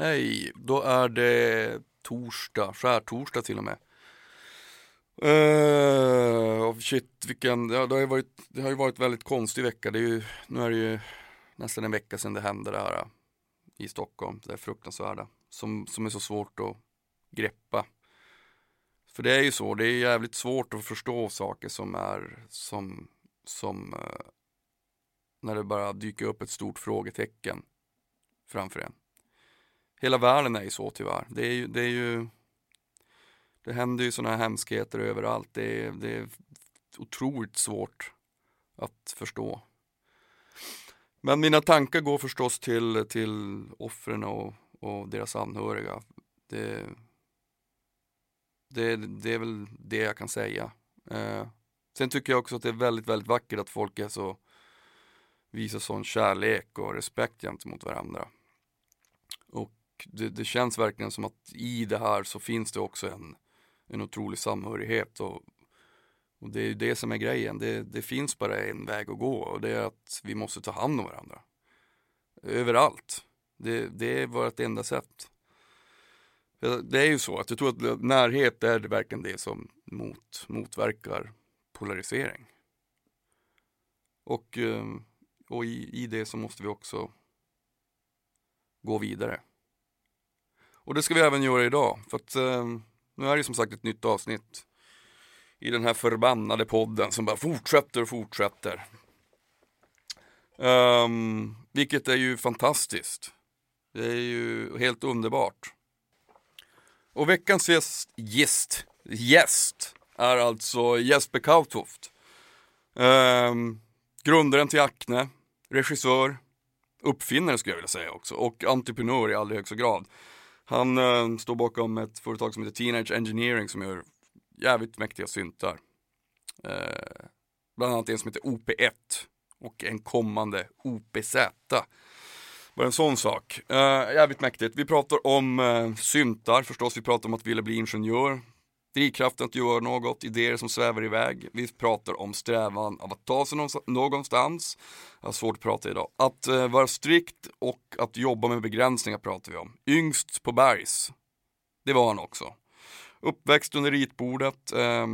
Hej, då är det torsdag, skärtorsdag till och med. Uh, shit, vilken, ja, det, har ju varit, det har ju varit väldigt konstig vecka. Det är ju, nu är det ju nästan en vecka sedan det hände det här eh, i Stockholm, det är fruktansvärda. Som, som är så svårt att greppa. För det är ju så, det är jävligt svårt att förstå saker som är som, som uh, när det bara dyker upp ett stort frågetecken framför en. Hela världen är ju så tyvärr. Det är ju, det är ju det händer ju sådana här hemskheter överallt. Det är, det är otroligt svårt att förstå. Men mina tankar går förstås till, till offren och, och deras anhöriga. Det, det, det är väl det jag kan säga. Eh, sen tycker jag också att det är väldigt, väldigt vackert att folk är så visar sån kärlek och respekt gentemot varandra. Och det, det, känns verkligen som att i det här så finns det också en, en otrolig samhörighet och, och det är det som är grejen. Det, det, finns bara en väg att gå och det är att vi måste ta hand om varandra. Överallt. Det, det är vårt enda sätt. Eh, det är ju så att jag tror att närhet är verkligen det som mot, motverkar polarisering. Och, eh, och i, i det så måste vi också gå vidare. Och det ska vi även göra idag. För att eh, nu är det som sagt ett nytt avsnitt i den här förbannade podden som bara fortsätter och fortsätter. Um, vilket är ju fantastiskt. Det är ju helt underbart. Och veckans gäst, gäst, gäst är alltså Jesper Kautoft. Um, ehm, grundaren till Acne, regissör, uppfinnare skulle jag vilja säga också och entreprenör i allra högsta grad. Han eh, står bakom ett företag som heter Teenage Engineering som gör jävligt mäktiga syntar. Eh, bland annat en som heter OP1 och en kommande OPZ. Bara en sån sak. Eh, jävligt mäktigt. Vi pratar om eh, syntar förstås, vi pratar om att vilja bli ingenjör. Drivkraften att göra något, idéer som svävar iväg. Vi pratar om strävan av att ta sig någonstans. Jag har svårt att prata idag. Att eh, vara strikt och att jobba med begränsningar pratar vi om. Yngst på bergs. Det var han också. Uppväxt under ritbordet. Eh,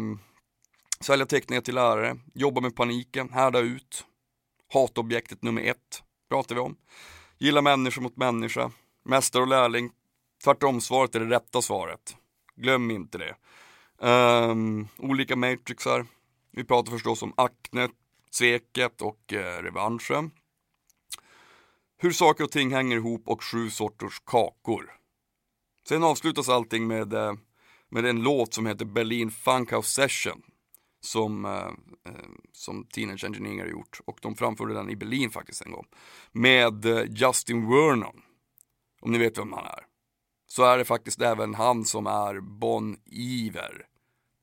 sälja teckningar till lärare. Jobba med paniken. Härda ut. Hatobjektet nummer ett pratar vi om. Gilla människa mot människa. Mästare och lärling. Tvärtom-svaret är det rätta svaret. Glöm inte det. Um, olika matrixar. Vi pratar förstås om aknet, sveket och eh, revanschen. Hur saker och ting hänger ihop och sju sorters kakor. Sen avslutas allting med, eh, med en låt som heter Berlin Funkhouse Session. Som, eh, eh, som Teenage Engineering har gjort. Och de framförde den i Berlin faktiskt en gång. Med eh, Justin Vernon. Om ni vet vem han är. Så är det faktiskt även han som är Bon Iver.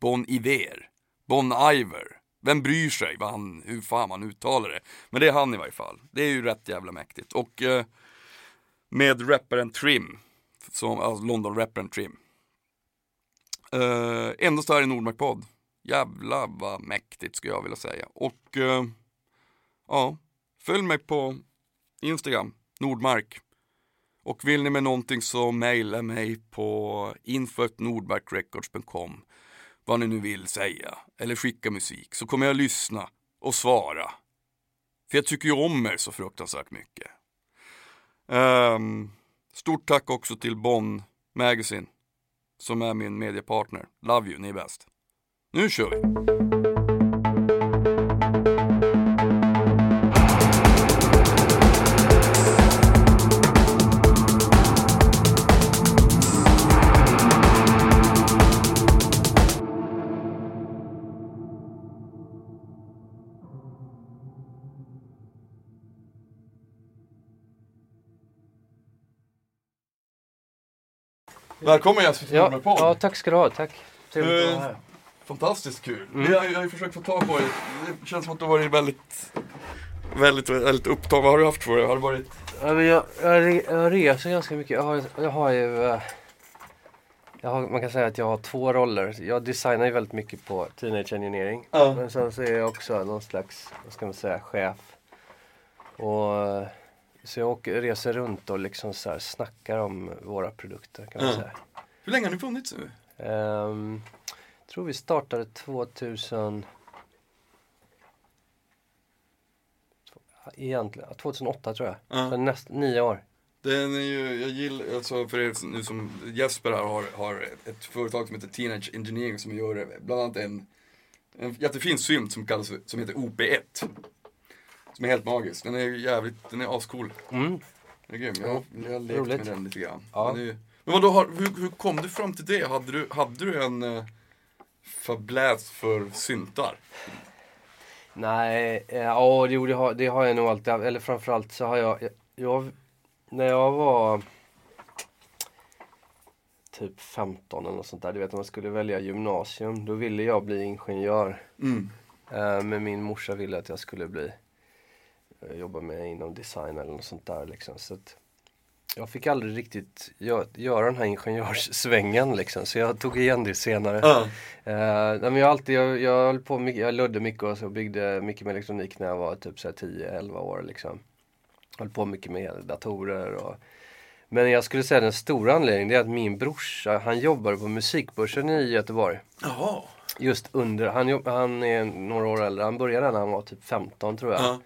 Bon Iver. Bon Iver. Vem bryr sig vad han, hur fan man uttalar det? Men det är han i varje fall. Det är ju rätt jävla mäktigt. Och eh, med rapparen Trim. Som, alltså London-rapparen Trim. Eh, endast här i Nordmark-podd. Jävla vad mäktigt skulle jag vilja säga. Och eh, ja, följ mig på Instagram, Nordmark. Och vill ni med någonting så mejla mig på info.nordmarkrecords.com vad ni nu vill säga eller skicka musik så kommer jag lyssna och svara. För jag tycker ju om er så fruktansvärt mycket. Um, stort tack också till Bonn Magazine som är min mediepartner. Love you, ni är bäst. Nu kör vi! Välkommen Jesper till ja, ja, tack ska du ha. Tack. Trevligt att vara här. Fantastiskt kul. Mm. Jag, jag har ju försökt få tag på dig. Det känns som att du har varit väldigt, väldigt, väldigt upptagen. Vad har du haft för dig? Har det varit? Ja, jag, jag, jag reser ganska mycket. Jag har, jag har ju... Eh, jag har, man kan säga att jag har två roller. Jag designar ju väldigt mycket på Teenage Engineering. Ja. Men sen så är jag också någon slags, vad ska man säga, chef. Och Så jag åker, reser runt och liksom så här snackar om våra produkter kan man Ja. säga. Hur länge har ni funnits nu? Ehm, tror vi startade 2000 Egentligen, 2008 tror jag. Ja. Så näst, nio år. Den är ju, jag gillar, alltså för er nu som Jesper här har, har ett företag som heter Teenage Engineering som gör bland annat en, en jättefin synt som kallas, som heter OP1. Som är helt magisk, den är jävligt, den är ascool. Mm. Den är grym, jag, har- jag har lekt Roligt. med den lite grann. Ja. Är ju- men vadå, har, hur, hur kom du fram till det? Hade du, hade du en uh, fabläs för syntar? Nej, eh, ja jo, det har, det har jag nog alltid haft. Eller framförallt så har jag, jag, jag när jag var typ 15 eller något sånt där, du vet när man skulle välja gymnasium, då ville jag bli ingenjör. Mm. Eh, men min morsa ville att jag skulle bli eh, jobba med inom design eller något sånt där liksom. Så jag fick aldrig riktigt gö- göra den här ingenjörssvängen liksom. Så jag tog igen det senare. Eh, nej, men jag, alltid, jag, jag höll på mycket, jag lödde mycket och så byggde mycket med elektronik när jag var typ så här 10-11 år liksom. Höll på mycket med datorer och Men jag skulle säga den stora anledningen är att min brorsa han jobbade på musikbörsen i Göteborg. Jaha. Just under, han, han är några år äldre, han började när han var typ 15 tror jag. Ja.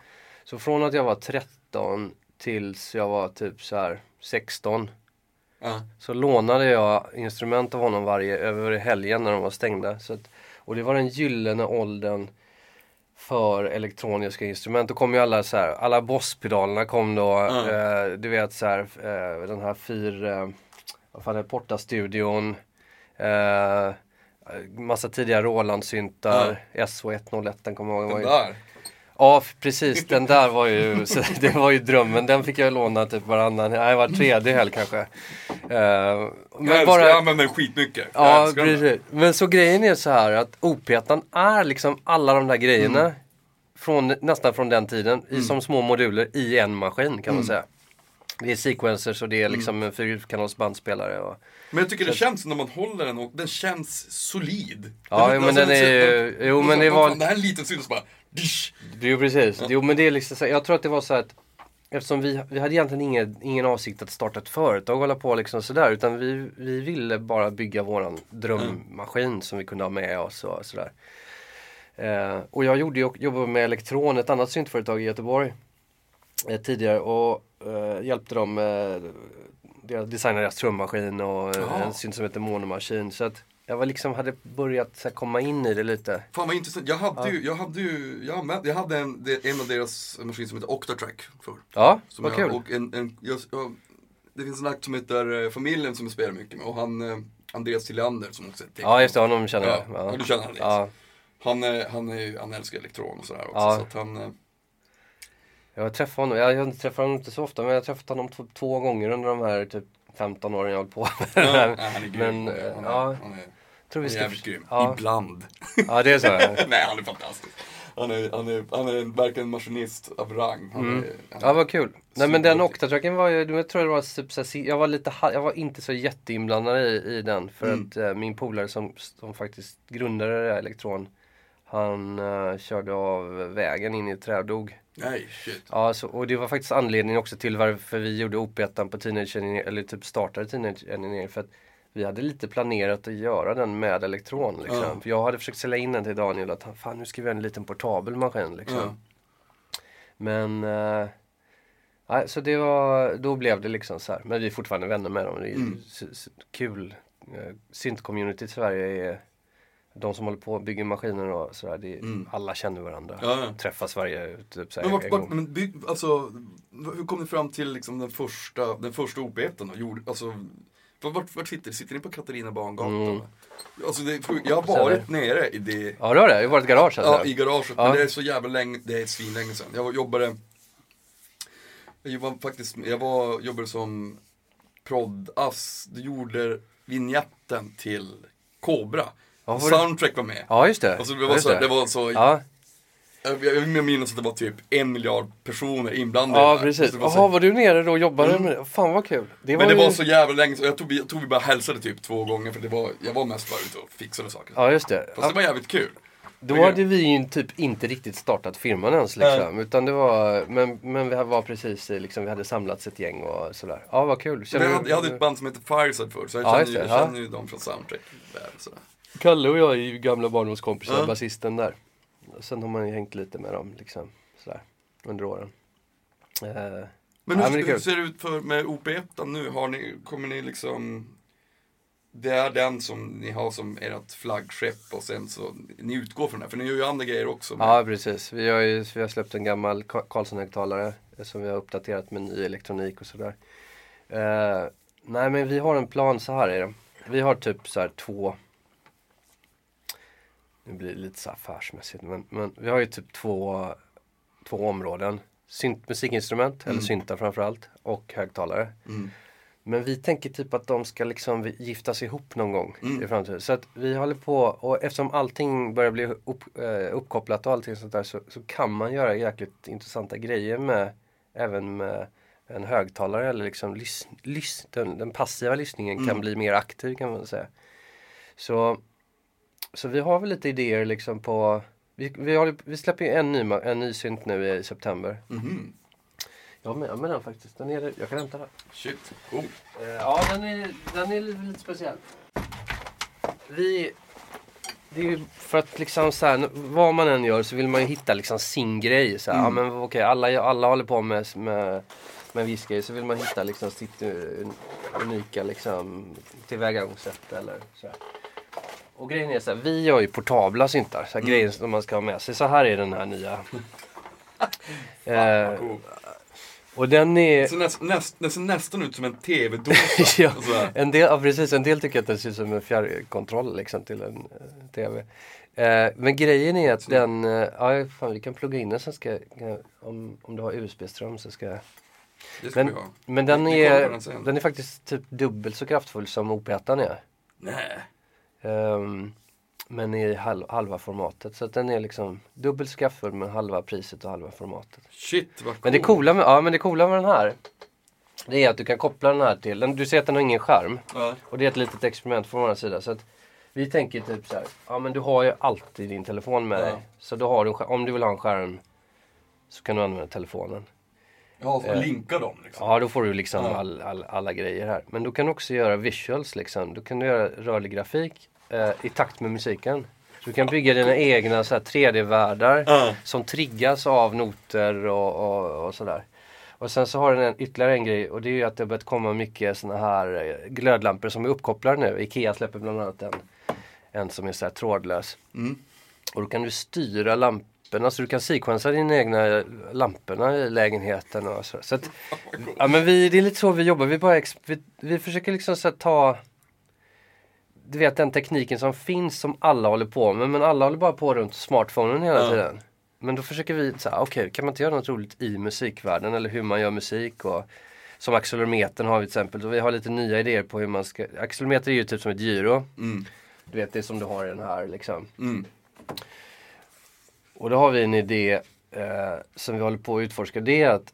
Så från att jag var 13 tills jag var typ så här 16 Ja. så lånade jag instrument av honom varje, över helgen när de var stängda. Så att, och det var den gyllene åldern för elektroniska instrument. Då kom ju alla så här, alla Boss-pedalerna kom då. Ja. Eh, du vet så här, eh, den här fyr, eh, vad fan är det, Porta-studion. Eh, massa tidiga Roland-syntar. SH101 den kommer jag ihåg. Den där. Ja precis, den där var ju, det var ju drömmen. Den fick jag låna typ varannan, nej var tredje helg kanske. Jag, men älskar, bara, jag använder den skitmycket. Jag ja den. precis. Men så grejen är så här att opetan är liksom alla de där grejerna. Mm. Från, nästan från den tiden, i, som små moduler i en maskin kan man Mm. säga. Det är sequencers och det är liksom en fyrkanals bandspelare. Och, Men jag tycker det känns när man håller den och den känns solid. Ja, Den- men den är ju- jo, men det var- Det här är en liten synt bara... Ju precis. Jo men det är liksom så, jag tror att det var så att Eftersom vi, vi hade egentligen ingen, ingen avsikt att starta ett företag och hålla på liksom sådär utan vi, vi ville bara bygga våran drömmaskin som vi kunde ha med oss och sådär. Eh, och jag gjorde jobbade med Elektron, ett annat syntföretag i Göteborg eh, tidigare och eh, hjälpte dem med deras, designa deras trummaskin och eh, Ja. en synt som heter Monomaskin. Så att jag var liksom, hade börjat så här, komma in i det lite. Fan vad intressant. Jag hade ju, jag hade ju, jag, använde, jag hade en, en av deras maskiner som heter Octatrack förr. Ja, Som vad jag, kul. Och en, en, jag, jag, det finns en akt som heter eh, Familjen som jag spelar mycket med och han eh, Andreas Tillander som också är tekniker. Ja just det, honom känner jag. Ja, du känner honom. Ja. Han, är- han, är, han älskar elektron och sådär också. Ja. Så att han, eh, Jag har träffat honom, jag har inte träffat honom inte så ofta men jag har träffat honom två, två gånger under de här typ 15 åren jag har hållit på med det ja, han är grym. Men, han är, han är, ja. han är, Tror vi ska... jävligt grym. Ja. Ibland. ja det är så. nej, han är fantastisk. Han är, han är, han är verkligen maskinist av rang. Han Mm. är, han Ja vad kul. Nej men den. Octatracken var ju, jag tror det var typ jag var lite, jag var inte så jätteinblandad i, i den för Mm. att eh, min polare som, som faktiskt grundade det här Elektron han eh, körde av vägen in i ett träd och dog. Nej, shit. Ja, så, och det var faktiskt anledningen också till varför vi gjorde op på Teenage Engineer, eller typ startade Teenage Engineer. För att vi hade lite planerat att göra den med elektron. Liksom. Ja. För jag hade försökt sälja in den till Daniel att fan nu ska vi göra en liten portabel maskin. Liksom. Ja. Men eh, nej, så det var, då blev det liksom så här. Men vi är fortfarande vänner med dem. Det är Mm. kul. Eh, Synt-community i Sverige är de som håller på och bygger maskiner och sådär. Det Mm. Alla känner varandra. Ja, ja. Träffas varje typ så här, Men, vart, en vart, gång. men bygg, alltså, hur kom ni fram till liksom den första, den första OP1? då? Gjorde- Alltså, vart, vart, vart sitter ni? Sitter ni på Katarina Bangatan? Mm. Alltså, det, jag har varit nere i det, Ja, det har det. I vårt garage alltså. ja, i garaget, Ja. men det är så jävla länge, det är svinlänge sedan. Jag jobbade, jag jobbade faktiskt, jag var, jobbade som prod-ass, du gjorde vignetten till Cobra. Ja, det- Soundtrack var med. Ja, just det. Alltså, det, Ja, var just så, det var så, Ja, jag, jag vill minnas att det var typ en miljard personer inblandade. ja där. precis. Det var så- Jaha, var du nere då och jobbade Mm. med det? Fan vad kul. Det Men det ju... var så jävla länge så jag tror vi, jag tror vi bara hälsade typ två gånger för det var, jag var mest bara ute och fixade saker. Ja, just det. Fast Ja, det var jävligt kul. Då hade vi ju typ inte riktigt startat firman ens liksom. Utan det var, men, men vi var precis liksom, vi hade samlats ett gäng och sådär. Ja vad kul. Känner jag, du- hade, jag hade ett band som heter Fireside förr, så jag Ja, känner, ju, det, jag ja. känner ju dem från Soundtrack. Där, sådär. Kalle och jag är ju gamla barndomskompisar, Ja. basisten där. Sen har man ju hängt lite med dem liksom, sådär, under åren. Eh, Men, hur, men hur ser det ut för, med OP1 nu? Har ni, kommer ni liksom... Det är den som ni har som ert flaggskepp och sen så, ni utgår från det, för ni gör ju andra grejer också. med- ja precis, vi har ju vi har släppt en gammal Carlson-högtalare eh, som vi har uppdaterat med ny elektronik och sådär. Eh, nej men vi har en plan, så här är det. Vi har typ så här två Nu blir det lite så affärsmässigt men, men vi har ju typ två, två områden. Synt, musikinstrument, eller syntar framförallt, och högtalare. Mm. Men vi tänker typ att de ska liksom giftas ihop någon gång Mm. i framtiden. Så att vi håller på och eftersom allting börjar bli upp, eh, uppkopplat och allting sånt där så, så kan man göra jäkligt intressanta grejer med även med en högtalare eller liksom lys, lys, den, den passiva lyssningen kan Mm. bli mer aktiv kan man säga. Så, så vi har väl lite idéer liksom på vi, vi, håller, vi släpper ju en ny, en ny synt nu i september. Mhm. Jag har med, med den faktiskt. Den är, jag kan hämta den. Shit, cool. Eh, Ja, den är, den är lite, lite speciell. Vi... Det är ju för att liksom så här, vad man än gör så vill man ju hitta liksom sin grej. Så här, Mm. ja, men okej, alla, alla håller på med, med, med en viss grej så vill man hitta liksom sitt un- unika liksom, tillvägagångssätt eller så här. Och grejen är så här, vi har ju portabla syntar, så här, grejer som man ska ha med sig. Så här är den här nya. eh, Cool. och den är... Ser, näst, näst, ser nästan ut som en tv-dosa. ja, så här. en del, ja, precis. En del tycker att den ser ut som en fjärrkontroll liksom, till en eh, TV. Eh, men grejen är att den, eh, ja fan vi kan plugga in den sen ska jag, om, om du har USB-ström så ska jag. Men, men den är, den den är faktiskt typ dubbelt så kraftfull som OP1 är. Nej. Ehm, men i halv, halva formatet. Så att den är liksom dubbelt så kraftfull men halva priset och halva formatet. Shit vad coolt. Men det coola med, ja, men det coola med den här det är att du kan koppla den här till, den, du ser att den har ingen skärm. Ja. Och det är ett litet experiment från vår sida. Så att vi tänker typ så här, ja men du har ju alltid din telefon med Ja. dig. Så då har du, om du vill ha en skärm så kan du använda telefonen. Ja, för Eh. linka dem liksom. Ja, då får du liksom Ja. all, all, alla grejer här. Men du kan också göra visuals liksom. Du kan göra rörlig grafik eh, i takt med musiken. Så du kan bygga dina egna så här, 3D-världar Ja. som triggas av noter och, och, och sådär. Och sen så har den en, ytterligare en grej och det är ju att det har börjat komma mycket såna här eh, glödlampor som är uppkopplade nu. Ikea släpper bland annat en, en som är så här trådlös. Mm. Och då kan du styra lamporna så du kan sequensa dina egna lamporna i lägenheten och så. så att, ja men vi, det är lite så vi jobbar. Vi, bara vi, vi försöker liksom så ta du vet den tekniken som finns som alla håller på med men alla håller bara på runt smartphonen hela Ja. tiden. Men då försöker vi säga, okej kan man inte göra något roligt i musikvärlden eller hur man gör musik och som accelerometern har vi till exempel. Och vi har lite nya idéer på hur man ska, accelerometer är ju typ som ett gyro. Mm. Du vet det som du har i den här liksom. Mm. Och då har vi en idé eh, som vi håller på att utforska. Det är att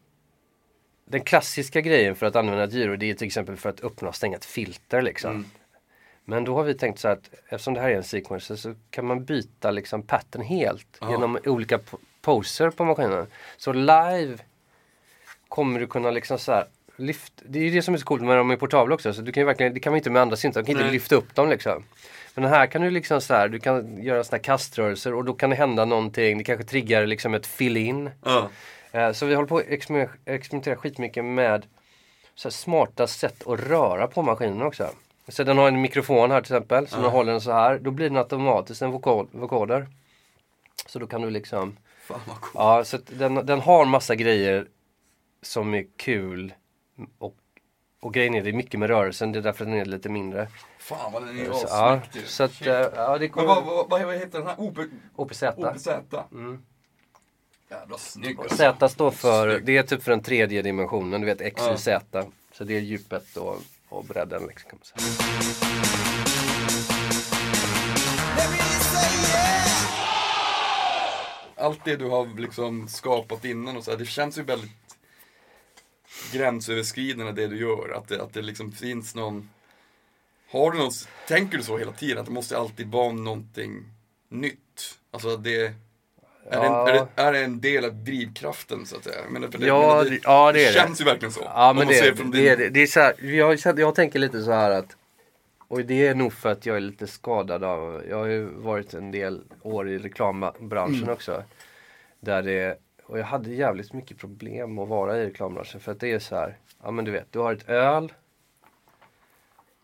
den klassiska grejen för att använda ett gyro det är till exempel för att öppna och stänga ett filter liksom. Mm. Men då har vi tänkt så att eftersom det här är en sequencer så kan man byta liksom pattern helt Ja. genom olika po- poser på maskinen. Så live kommer du kunna liksom så här lyft, det är ju det som är så coolt med dem är portabla också. Så du kan ju verkligen, det kan man inte med andra syntar, du kan inte Nej. lyfta upp dem liksom. Men här kan du liksom så här, du kan göra såna här kaströrelser och då kan det hända någonting. Det kanske triggar liksom ett fill-in. Ja. Eh, Så vi håller på att experimentera, experimentera skitmycket med så smarta sätt att röra på maskinen också. Så den har en mikrofon här till exempel, så när du håller den så här, då blir den automatiskt en vokal, vokoder. Så då kan du liksom, Fan vad coolt. ja så den, den har massa grejer som är kul. Och, och grejen är, det är mycket med rörelsen, det är därför den är lite mindre. Fan vad den är Så, ja, så att, eh, ja det Men kommer... vad, vad, vad, vad heter den här? OP, OPZ. OPZ? Mm. Jävla snygg alltså. Z står för, Snygg. det är typ för den tredje dimensionen, du vet X, Ja. Z. Så det är djupet och, och bredden liksom, kan man säga. Allt det du har liksom skapat innan och så här, det känns ju väldigt gränsöverskridande det du gör. Att det, att det liksom finns någon... Har du någon, tänker du så hela tiden? Att det måste alltid vara någonting nytt? Alltså det, är, Ja. det, är, det, är det en del av drivkraften så att säga? För det, Ja, det- ja, det är det. känns ju verkligen så. Ja men det, det, din- är det. det är så här, jag, jag tänker lite så här att och det är nog för att jag är lite skadad av, jag har ju varit en del år i reklambranschen Mm. också. Där det, och jag hade jävligt mycket problem att vara i reklambranschen för att det är så här, ja men du vet, du har ett öl.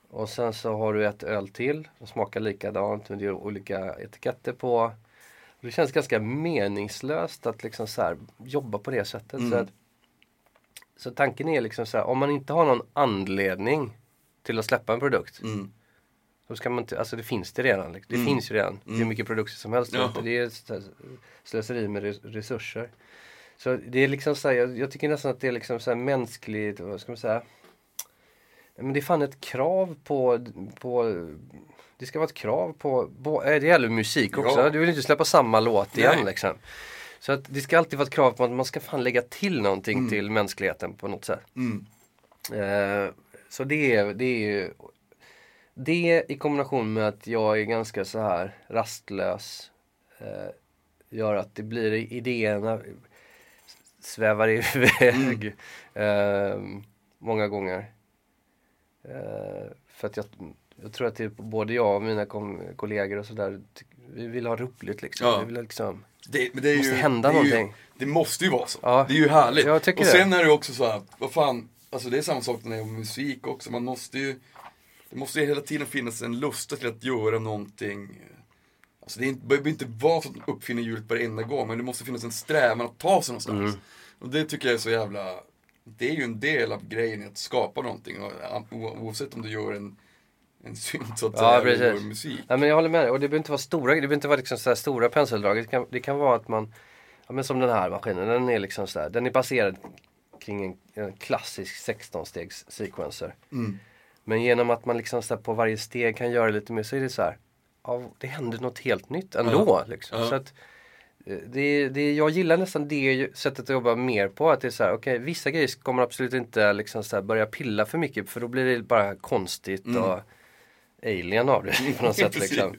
Och sen så har du ett öl till, som smakar likadant men det är olika etiketter på. Och det känns ganska meningslöst att liksom så här, jobba på det sättet. Mm. Så, att, så tanken är liksom så här, om man inte har någon anledning till att släppa en produkt. Mm. Då ska man inte, alltså det finns det redan. liksom. Det Mm. finns ju redan. Mm. mycket produkter som helst. Ja. Det är slöseri med res- resurser. Så det är liksom så här, jag, jag tycker nästan att det är liksom så här mänskligt, vad ska man säga? Men det är fan ett krav på, på det ska vara ett krav på, på äh, det gäller musik också. Ja. Du vill inte släppa samma låt igen Nej. liksom. Så att det ska alltid vara ett krav på att man ska fan lägga till någonting Mm. till mänskligheten på något sätt. Mm. Eh, så det är, det är ju det i kombination med att jag är ganska så här rastlös eh, gör att det blir idéerna svävar iväg eh, många gånger. Eh, för att jag, jag tror att det är både jag och mina kollegor och sådär, vi vill ha roligt liksom. Ja. Vi vill liksom Det, men det är måste ju, hända det är ju- någonting. Det måste ju vara så. Ja. Det är ju härligt. Jag tycker och det. sen är det också så här, vad fan, alltså det är samma sak när det är musik också. Man måste ju, det måste ju hela tiden finnas en lusta till att göra någonting. Alltså det är inte, det behöver inte vara så att man uppfinner hjulet varenda gång, men det måste finnas en strävan att ta sig någonstans. Mm. Och det tycker jag är så jävla, det är ju en del av grejen att skapa någonting. Oavsett om du gör en, en synt så att Ja, säga, precis. gör musik. Ja, men jag håller med dig. Och det behöver inte vara stora, det behöver inte vara liksom så här stora penseldrag. Det kan, det kan vara att man, ja, men som den här maskinen, den är liksom så här, den är baserad kring en, en klassisk 16-stegs sequencer. Mm. Men genom att man liksom så på varje steg kan göra lite mer så är det så här, ja, det händer något helt nytt ändå. Ja. Liksom. Ja. Så att, eh, det, det, jag gillar nästan det sättet att jobba mer på. Att det är så här, okej vissa grejer kommer absolut inte liksom så börja pilla för mycket för då blir det bara konstigt Mm. och alien av det på något sätt. Liksom.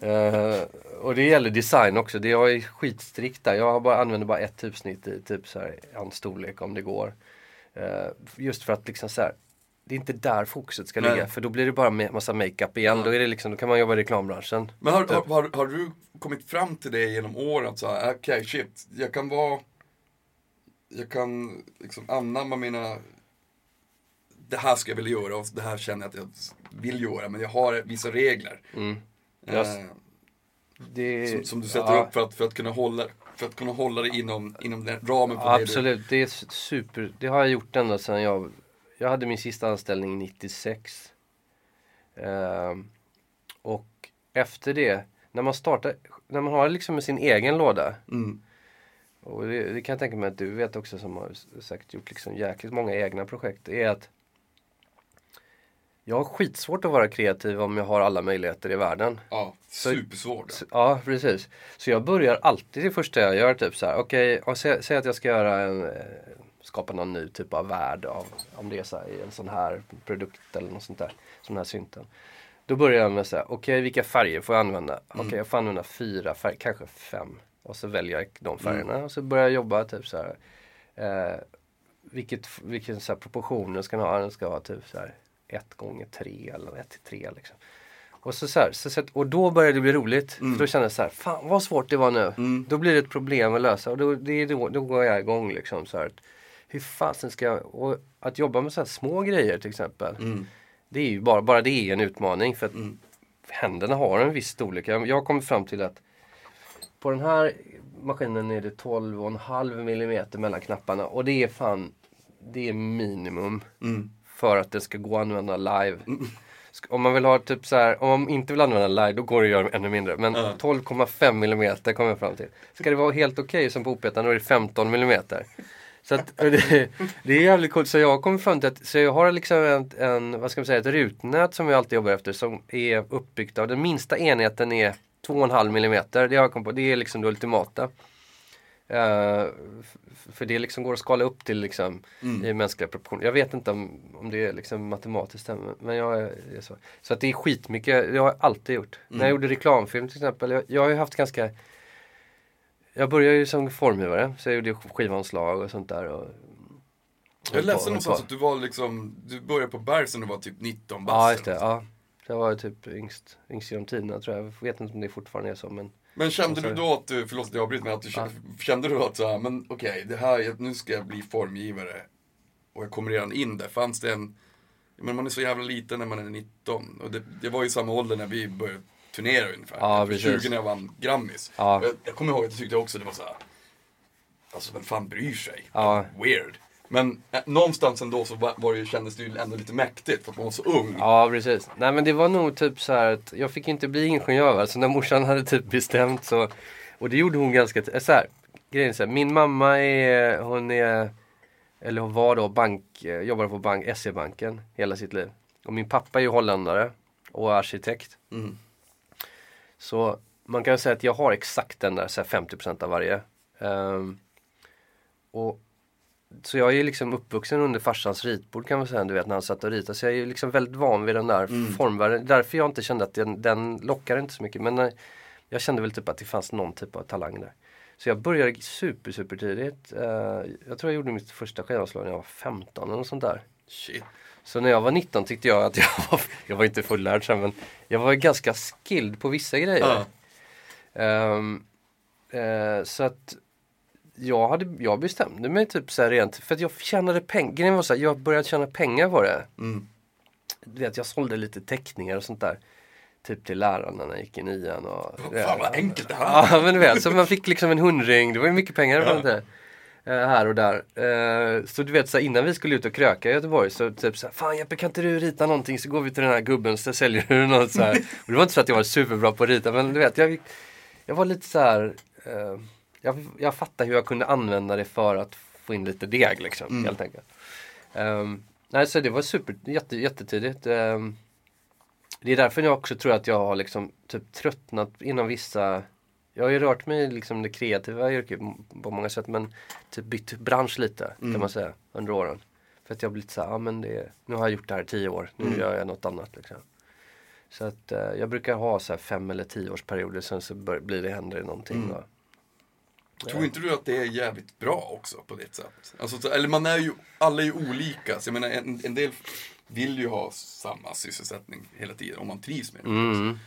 Eh, och det gäller design också. Det jag är skitstrikt där. Jag bara, använder bara ett typsnitt i typ så här, en storlek om det går. Eh, just för att liksom så här, det är inte där fokuset ska Nej. ligga. För då blir det bara ma- massa makeup igen. Ja. Då, är det liksom, då kan man jobba i reklambranschen. Men har, Typ. har, har du kommit fram till det genom åren? att här, Okej, shit, jag kan vara... Jag kan liksom anamma mina... Det här ska jag vilja göra och det här känner jag att jag vill göra. Men jag har vissa regler. Mm. Eh, Jag- Det, som, som du sätter ja. upp för att, för att kunna hålla för att kunna hålla det inom, inom den ramen på Ja, det du... absolut, det är super. Det har jag gjort ända sedan jag, jag hade min sista anställning 96. Ehm, och efter det, när man startar, när man har liksom sin egen låda. Mm. Och det, det kan jag tänka mig att du vet också som har säkert gjort liksom jäkligt många egna projekt. är att jag har skitsvårt att vara kreativ om jag har alla möjligheter i världen. Ja, supersvårt. Så, ja, precis. Så jag börjar alltid det första jag gör, typ så här, okej, och sä, säg att jag ska göra en, eh, skapa någon ny typ av värld av, om det är så här, en sån här produkt eller något sånt där, som den här synten. Då börjar jag med så här, okej vilka färger får jag använda? Okej jag får använda fyra färger, kanske fem. Och så väljer jag de färgerna och så börjar jag jobba typ så här. Eh, vilket, vilken så här proportioner ska den ha? Den ska ha typ så här ett gånger tre eller ett till tre liksom. Och, så så här, så, så, och då börjar det bli roligt. För då känner jag så här, fan vad svårt det var nu. Mm. Då blir det ett problem att lösa och då, det är då, då går jag igång liksom. Så här, hur fasen ska jag, och att jobba med så här små grejer till exempel. Mm. Det är ju bara, bara det är en utmaning för att Mm. händerna har en viss storlek. Jag, jag kommit fram till att på den här maskinen är det 12,5 millimeter mellan knapparna och det är fan, det är minimum Mm. För att det ska gå att använda live. Om man vill ha typ så här, om man inte vill använda live då går det att göra ännu mindre. Men Ja. 12,5 millimeter kommer jag fram till. Ska det vara helt okej som på opetaren då är det 15 millimeter. Så att det, det är jävligt coolt. Så jag har kommit fram till att, så jag har liksom en, en, vad ska man säga, ett rutnät som jag alltid jobbar efter som är uppbyggt av, den minsta enheten är 2,5 millimeter. Det har jag kommit på, det är liksom det ultimata. Eh, för det liksom går att skala upp till liksom i mänskliga proportioner. Jag vet inte om, om det är liksom matematiskt men jag är, är så. Så att det är skitmycket, det har jag alltid gjort. När jag gjorde reklamfilm till exempel, jag, jag har ju haft ganska Jag började ju som formgivare, så jag gjorde skivanslag och sånt där. Och, Jag läste någonstans att du var liksom, du började på Bergs när du var typ 19 bast. Ja, just det. Ja. Jag var typ yngst, yngst genom tiderna tror jag. Jag vet inte om det fortfarande är så men Men kände du då att du, förlåt jag avbryter, men att du kände, kände du att så här, men okej, det här, nu ska jag bli formgivare och jag kommer redan in där. Fanns det en, men man är så jävla liten när man är 19 och det, det var ju samma ålder när vi började turnera ungefär. Ja, jag var precis. 20 när jag vann Grammis. Ja. Jag, jag kommer ihåg att jag tyckte också det var så här, alltså vem fan bryr sig? Ja. Weird. Men eh, någonstans ändå så var, var det, kändes det ju ändå lite mäktigt för att man var så ung. Ja precis. Nej men det var nog typ så här att jag fick inte bli ingenjör. Alltså när morsan hade typ bestämt så. Och det gjorde hon ganska, t- så här. Grejen är så här, min mamma är, hon är, eller hon var då bank, eh, jobbade på bank, SE-banken hela sitt liv. Och min pappa är ju holländare och arkitekt. Mm. Så man kan säga att jag har exakt den där så här 50% av varje. Ehm, och, så jag är ju liksom uppvuxen under farsans ritbord kan man säga, du vet när han satt och ritade. Så jag är liksom väldigt van vid den där formvärlden. Därför jag inte kände att den, den lockar inte så mycket. Men när, jag kände väl typ att det fanns någon typ av talang där. Så jag började super super tidigt. Eh, jag tror jag gjorde mitt första skivanslag när jag var 15 eller något sånt där. Shit. Så när jag var 19 tyckte jag att jag var, jag var inte fullärd sen men jag var ganska skilled på vissa grejer. Ja. Ehm, eh, så att jag, hade, jag bestämde mig typ så här rent, för att jag tjänade pengar. Grejen var så här, jag började tjäna pengar på det. Mm. Du vet, jag sålde lite teckningar och sånt där. Typ till lärarna när jag gick i nian. Och, Fan vad enkelt det här Ja men du vet, så man fick liksom en hundring, det var ju mycket pengar Ja. det. Eh, här och där. Eh, så du vet så här, innan vi skulle ut och kröka i Göteborg så typ så här, Fan Jeppe kan inte du rita någonting så går vi till den här gubben så säljer du något så här. Och det var inte så att jag var superbra på att rita men du vet jag, jag var lite så här. Jag, jag fattade hur jag kunde använda det för att få in lite deg liksom helt enkelt. Ehm, nej så det var super, jätte, jättetidigt. Ehm, det är därför jag också tror att jag har liksom typ tröttnat inom vissa jag har ju rört mig i liksom det kreativa yrket på många sätt men typ bytt bransch lite kan man säga under åren. För att jag har blivit så här, ja men det, nu har jag gjort det här i tio år, nu gör jag något annat liksom. Så att eh, jag brukar ha så här fem eller tio års perioder sen så blir det, händer någonting. då. Tror inte du att det är jävligt bra också på det sättet? Alltså, så, eller man är ju, alla är ju olika. Så jag menar, en, en del vill ju ha samma sysselsättning hela tiden om man trivs med det. Mm.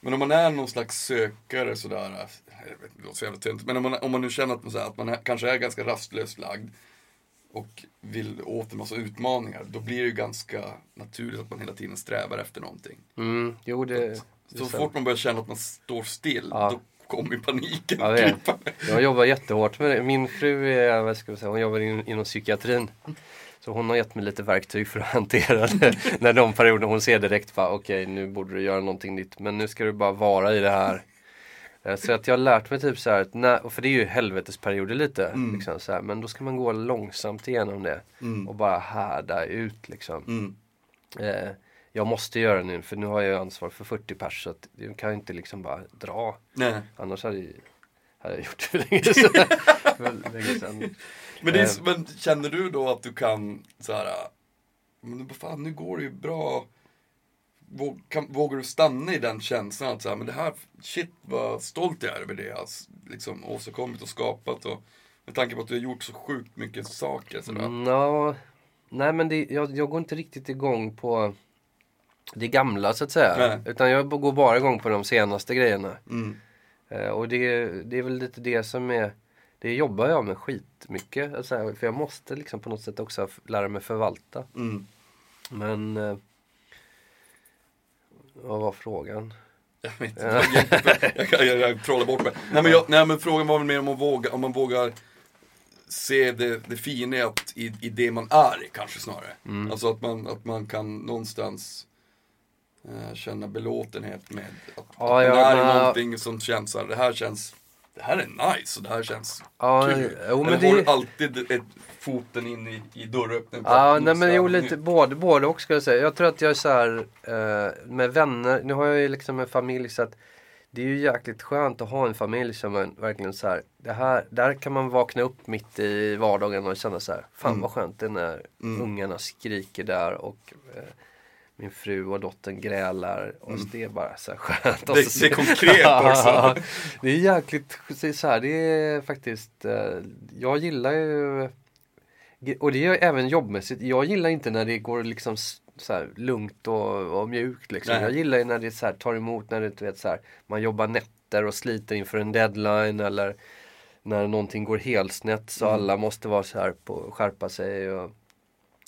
Men om man är någon slags sökare sådär, inte, det låter så jävla tönt, men om man, om man nu känner att man, så här, att man är, kanske är ganska rastlöst lagd och vill åt en massa utmaningar, då blir det ju ganska naturligt att man hela tiden strävar efter någonting. Mm, jo det, Så sant. fort man börjar känna att man står still, Ja. då kommer ju paniken. Jag vet. Jag jobbar jättehårt med det. Min fru är, vad ska jag säga, hon jobbar in, inom psykiatrin. Så hon har gett mig lite verktyg för att hantera det. När de perioder hon ser direkt okej nu borde du göra någonting nytt. Men nu ska du bara vara i det här. Eh, Så att jag har lärt mig typ så här, att när, för det är ju helvetesperioder lite. Liksom, så här, men då ska man gå långsamt igenom det. Och bara härda ut liksom. Mm. Eh, jag måste göra nu för nu har jag ansvar för 40 pers så att jag kan inte liksom bara dra. Nej. Annars hade jag, hade jag gjort det för länge sedan. För länge sedan. Men, det Eh. är, men känner du då att du kan så här, men fan nu går det ju bra. Våg, kan, vågar du stanna i den känslan att så här, men det här, shit vad stolt jag är över det jag har liksom åstadkommit och skapat. Och, med tanke på att du har gjort så sjukt mycket saker. Så där. Nå, nej men det, jag, jag går inte riktigt igång på det gamla så att säga. Nej. Utan jag går bara igång på de senaste grejerna. Mm. Eh, och det, det är väl lite det som är det jobbar jag med skitmycket. Alltså, för jag måste liksom på något sätt också lära mig förvalta. Mm. Men eh, vad var frågan? Jag vet inte, jag, jag, jag, jag trollar bort mig. Nej men, jag, nej men frågan var väl mer om man vågar, om man vågar se det, det fina i, i, det man är kanske snarare. Mm. Alltså att man, att man kan någonstans känna belåtenhet med att, Ja, att man ja, är i men- någonting som känns så här, det här känns, det här är nice och det här känns Ja, kul. jo, men Eller det- har alltid ett, foten in i, i dörröppningen? Ja, nej men jo lite både, både och ska jag säga. Jag tror att jag är så här eh, med vänner, nu har jag ju liksom en familj så att det är ju jäkligt skönt att ha en familj som man verkligen så här, det här, där kan man vakna upp mitt i vardagen och känna så här, fan Mm. vad skönt det är när Mm. ungarna skriker där och eh, min fru och dottern grälar och Mm. det är bara så här skönt. Det- det är konkret också. det är jäkligt, det är så här, det är faktiskt, eh, jag gillar ju och det är även jobbmässigt. Jag gillar inte när det går liksom så här lugnt och, och mjukt liksom. Nej. Jag gillar ju när det så här, tar emot, när det, vet, så här, man jobbar nätter och sliter inför en deadline eller när någonting går helt snett så Mm. alla måste vara så här på skärpa sig. Och,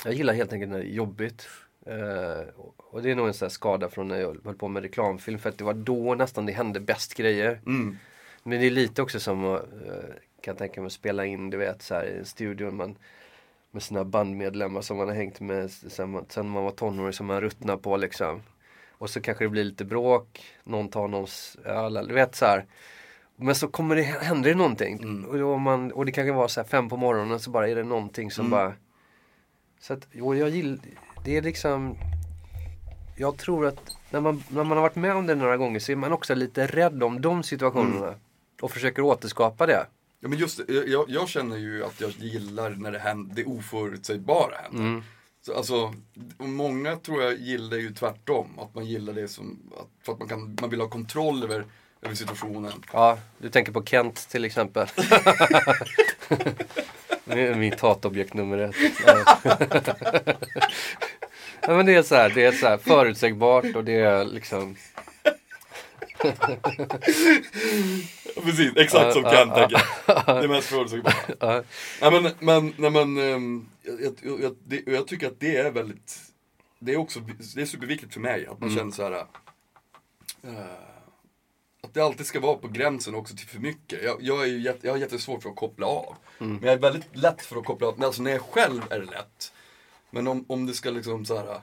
jag gillar helt enkelt när det är jobbigt. Eh, och- det är nog en sån skada från när jag höll på med reklamfilm för att det var då nästan det hände bäst grejer. Mm. Men det är lite också som att, eh, kan jag tänka mig, spela in, du vet så här i en studio man, med sina bandmedlemmar som man har hängt med sen man, sen man var tonåring som man ruttnar på liksom. Och så kanske det blir lite bråk, någon tar någons öl, eller du vet så här. Men så kommer det, händer det någonting. Mm. Och, man, och det kan ju vara så här fem på morgonen så bara är det någonting som Mm. bara Så att, och jag gillar, det är liksom Jag tror att när man, när man har varit med om det några gånger så är man också lite rädd om de situationerna. Mm. Och försöker återskapa det. Ja, men just jag, jag känner ju att jag gillar när det, händer, det oförutsägbara händer. Mm. Så, alltså, många tror jag gillar ju tvärtom. Att man gillar det som, att, för att man, kan, man vill ha kontroll över, över situationen. Ja, du tänker på Kent till exempel. det är mitt hatobjekt nummer ett. ja, men det är så här, det är så här förutsägbart och det är liksom Precis, exakt som Ja, Ken ja, tänker. Det mest förutsägbara. ja, Nej men, men, nej, men ehm, jag, jag, jag, jag tycker att det är väldigt, det är också, det är superviktigt för mig att man Mm. känner så här. eh, att det alltid ska vara på gränsen också till för mycket. Jag, jag, är ju jätte, jag har jättesvårt för att koppla av. Mm. Men jag är väldigt lätt för att koppla av, alltså när jag själv är det lätt. Men om, om det ska liksom så här.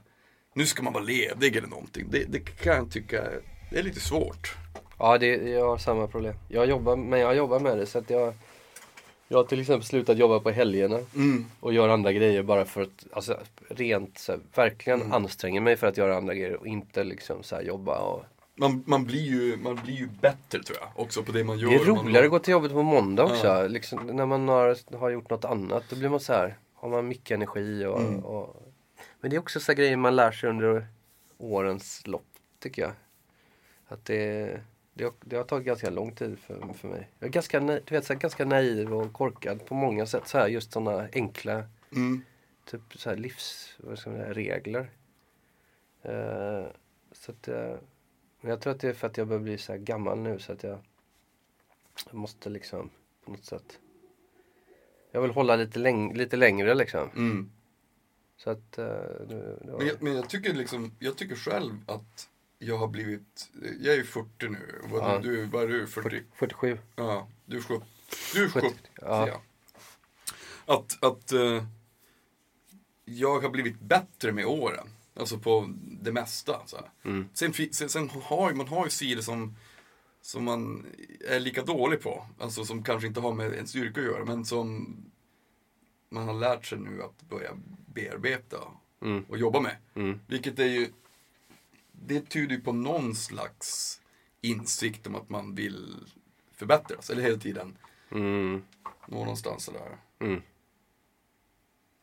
nu ska man vara ledig eller någonting. Det, det kan jag tycka, det är lite svårt. ja det, jag har samma problem. Jag jobbar, men jag jobbar med det så att jag Jag har till exempel slutat jobba på helgerna Mm. och gör andra grejer bara för att, alltså rent så här, verkligen Mm. anstränga mig för att göra andra grejer och inte liksom så här jobba och Man, man, blir ju, man blir ju bättre tror jag, också på det man gör. Det är Man- roligare att gå till jobbet på måndag också. Ja. Liksom, när man har, har gjort något annat. Då blir man så här, har man mycket energi och, Mm. och Men det är också så grejer man lär sig under årens lopp tycker jag. Att det, det, har, det har tagit ganska lång tid för, för mig. Jag är ganska, du vet, så här, ganska naiv och korkad på många sätt. Så här, just sådana enkla Mm. typ så här livs, vad ska man säga, regler. Eh, så att, men jag tror att det är för att jag börjar bli så gammal nu så att jag, jag måste liksom på något sätt. Jag vill hålla lite, läng lite längre liksom. Mm. Så att det, det var, Men, jag, men jag tycker liksom, jag tycker själv att jag har blivit, jag är ju 40 nu, vad, Ja. du, vad är du, 40? 47. Ja, du är 70. Du är 70, ja. ja. Att, att eh, jag har blivit bättre med åren. Alltså på det mesta. Så. Mm. Sen, sen, sen har man har ju sidor som, som man är lika dålig på. Alltså som kanske inte har med en styrka att göra. Men som man har lärt sig nu att börja bearbeta Mm. och jobba med. Mm. Vilket är ju, det tyder ju på någon slags insikt om att man vill förbättras. Eller hela tiden Mm. nå någonstans sådär. Mm.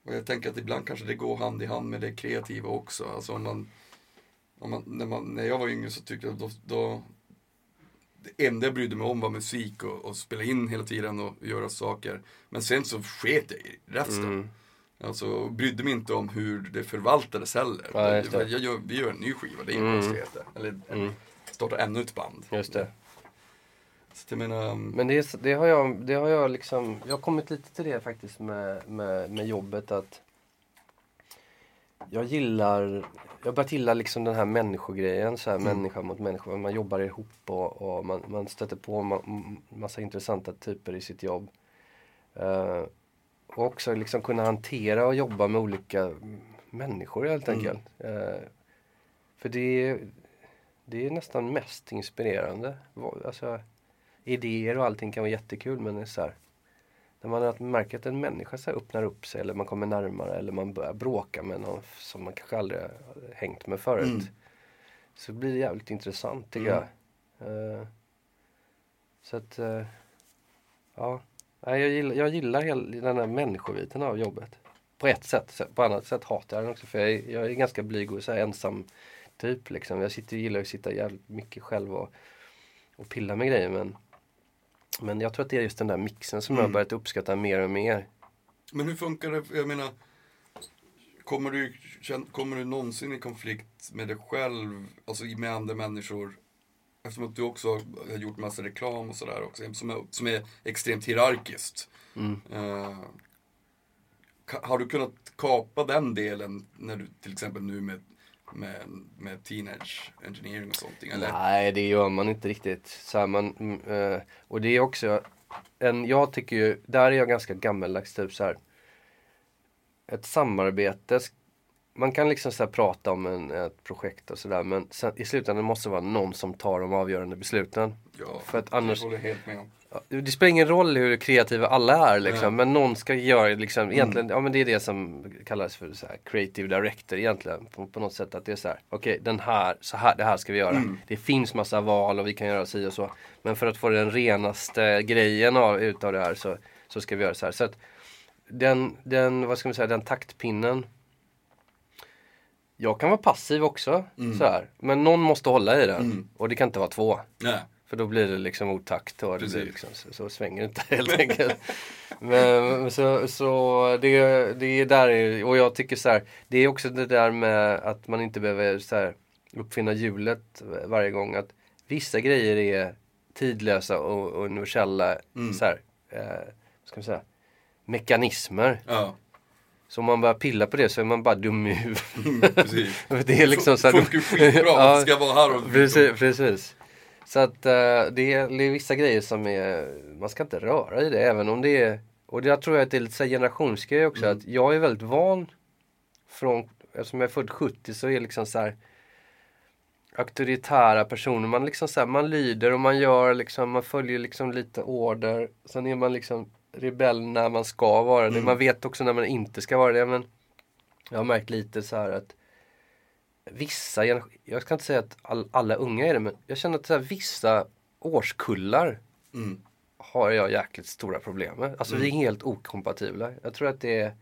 Och jag tänker att ibland kanske det går hand i hand med det kreativa också. Alltså om man, om man, när, man när jag var yngre så tyckte jag då, då det enda jag brydde mig om var musik och, och spela in hela tiden och göra saker. Men sen så sket jag i resten. Mm. Alltså brydde mig inte om hur det förvaltades heller. Ja, jag, jag, gör- vi gör en ny skiva, det är inga Mm. konstigheter. Eller Mm. starta ännu ett band. Just det. Så jag menar, Men det, är det, har jag, det har jag liksom, jag har kommit lite till det faktiskt med, med, med jobbet att jag gillar, jag har börjat gilla liksom den här människogrejen, så här Mm. människa mot människa. Man jobbar ihop och, och man, man stöter på ma- m- massa intressanta typer i sitt jobb. Eh, och också liksom kunna hantera och jobba med olika människor helt Mm. enkelt. Eh, för det är, det är nästan mest inspirerande. Alltså, idéer och allting kan vara jättekul men det är så här, när man märker att en människa så öppnar upp sig eller man kommer närmare eller man börjar bråka med någon som man kanske aldrig hängt med förut. Mm. Så blir det jävligt intressant tycker Mm. jag. Eh, Så att, eh, ja. Jag gillar, jag gillar hela den här människoviten av jobbet. På ett sätt. På annat sätt hatar jag den också. För jag är, jag är ganska blyg och så ensam typ. Liksom. Jag sitter, gillar att sitta jävligt mycket själv och, och pilla med grejer. Men, men jag tror att det är just den där mixen som jag har Mm. börjat uppskatta mer och mer. Men hur funkar det? Jag menar, kommer du, kommer du någonsin i konflikt med dig själv, alltså med andra människor? Eftersom att du också har gjort massa reklam och sådär också, som är, som är extremt hierarkiskt. Mm. Ka- har du kunnat kapa den delen när du till exempel nu med, med, med teenage engineering och sånt? Eller? Nej, det gör man inte riktigt. Så här, man, mm, eh, och det är också, en, jag tycker ju, där är jag ganska gammaldags typ så här. Ett samarbete, man kan liksom så prata om en, ett projekt och sådär men sen, i slutändan måste det vara någon som tar de avgörande besluten. Ja, För att annars- det håller jag helt med om. Det spelar ingen roll hur kreativa alla är liksom, Nej. men någon ska göra liksom, egentligen, ja men det är det som kallas för så här, creative director egentligen. På, på något sätt att det är så här, okej den här, så här, det här ska vi göra. Det finns massa val och vi kan göra si och så. Men för att få den renaste grejen av, utav det här så, så ska vi göra så här. Så att den, den, vad ska man säga, den taktpinnen. Jag kan vara passiv också, så här. Men någon måste hålla i den. Mm. Och det kan inte vara två. Nej. För då blir det liksom otakt och det blir liksom, så, så svänger det inte helt enkelt. Men så, så det, det är där, och jag tycker så här, det är också det där med att man inte behöver så här, uppfinna hjulet varje gång. Att vissa grejer är tidlösa och, och universella Mm. så här, eh, ska man säga, mekanismer. Ja, Så om man börjar pilla på det så är man bara dum i huvudet. mm, det är liksom så här, Funkar skitbra, Ja. ska vara här och Precis, precis. Så att eh, det, är, det är vissa grejer som är, man ska inte röra i det även om det är, och det, jag tror att det är lite generationsgrej också, att jag är väldigt van från, eftersom jag är född 70 så är liksom så här auktoritära personer, man liksom så här, man lyder och man gör liksom, man följer liksom lite order, sen är man liksom rebell när man ska vara det, man vet också när man inte ska vara det men jag har märkt lite så här att vissa, jag ska inte säga att all, alla unga är det, men jag känner att så här, vissa årskullar Mm. har jag jäkligt stora problem med. Alltså vi är helt okompatibla. Jag tror att det är, jag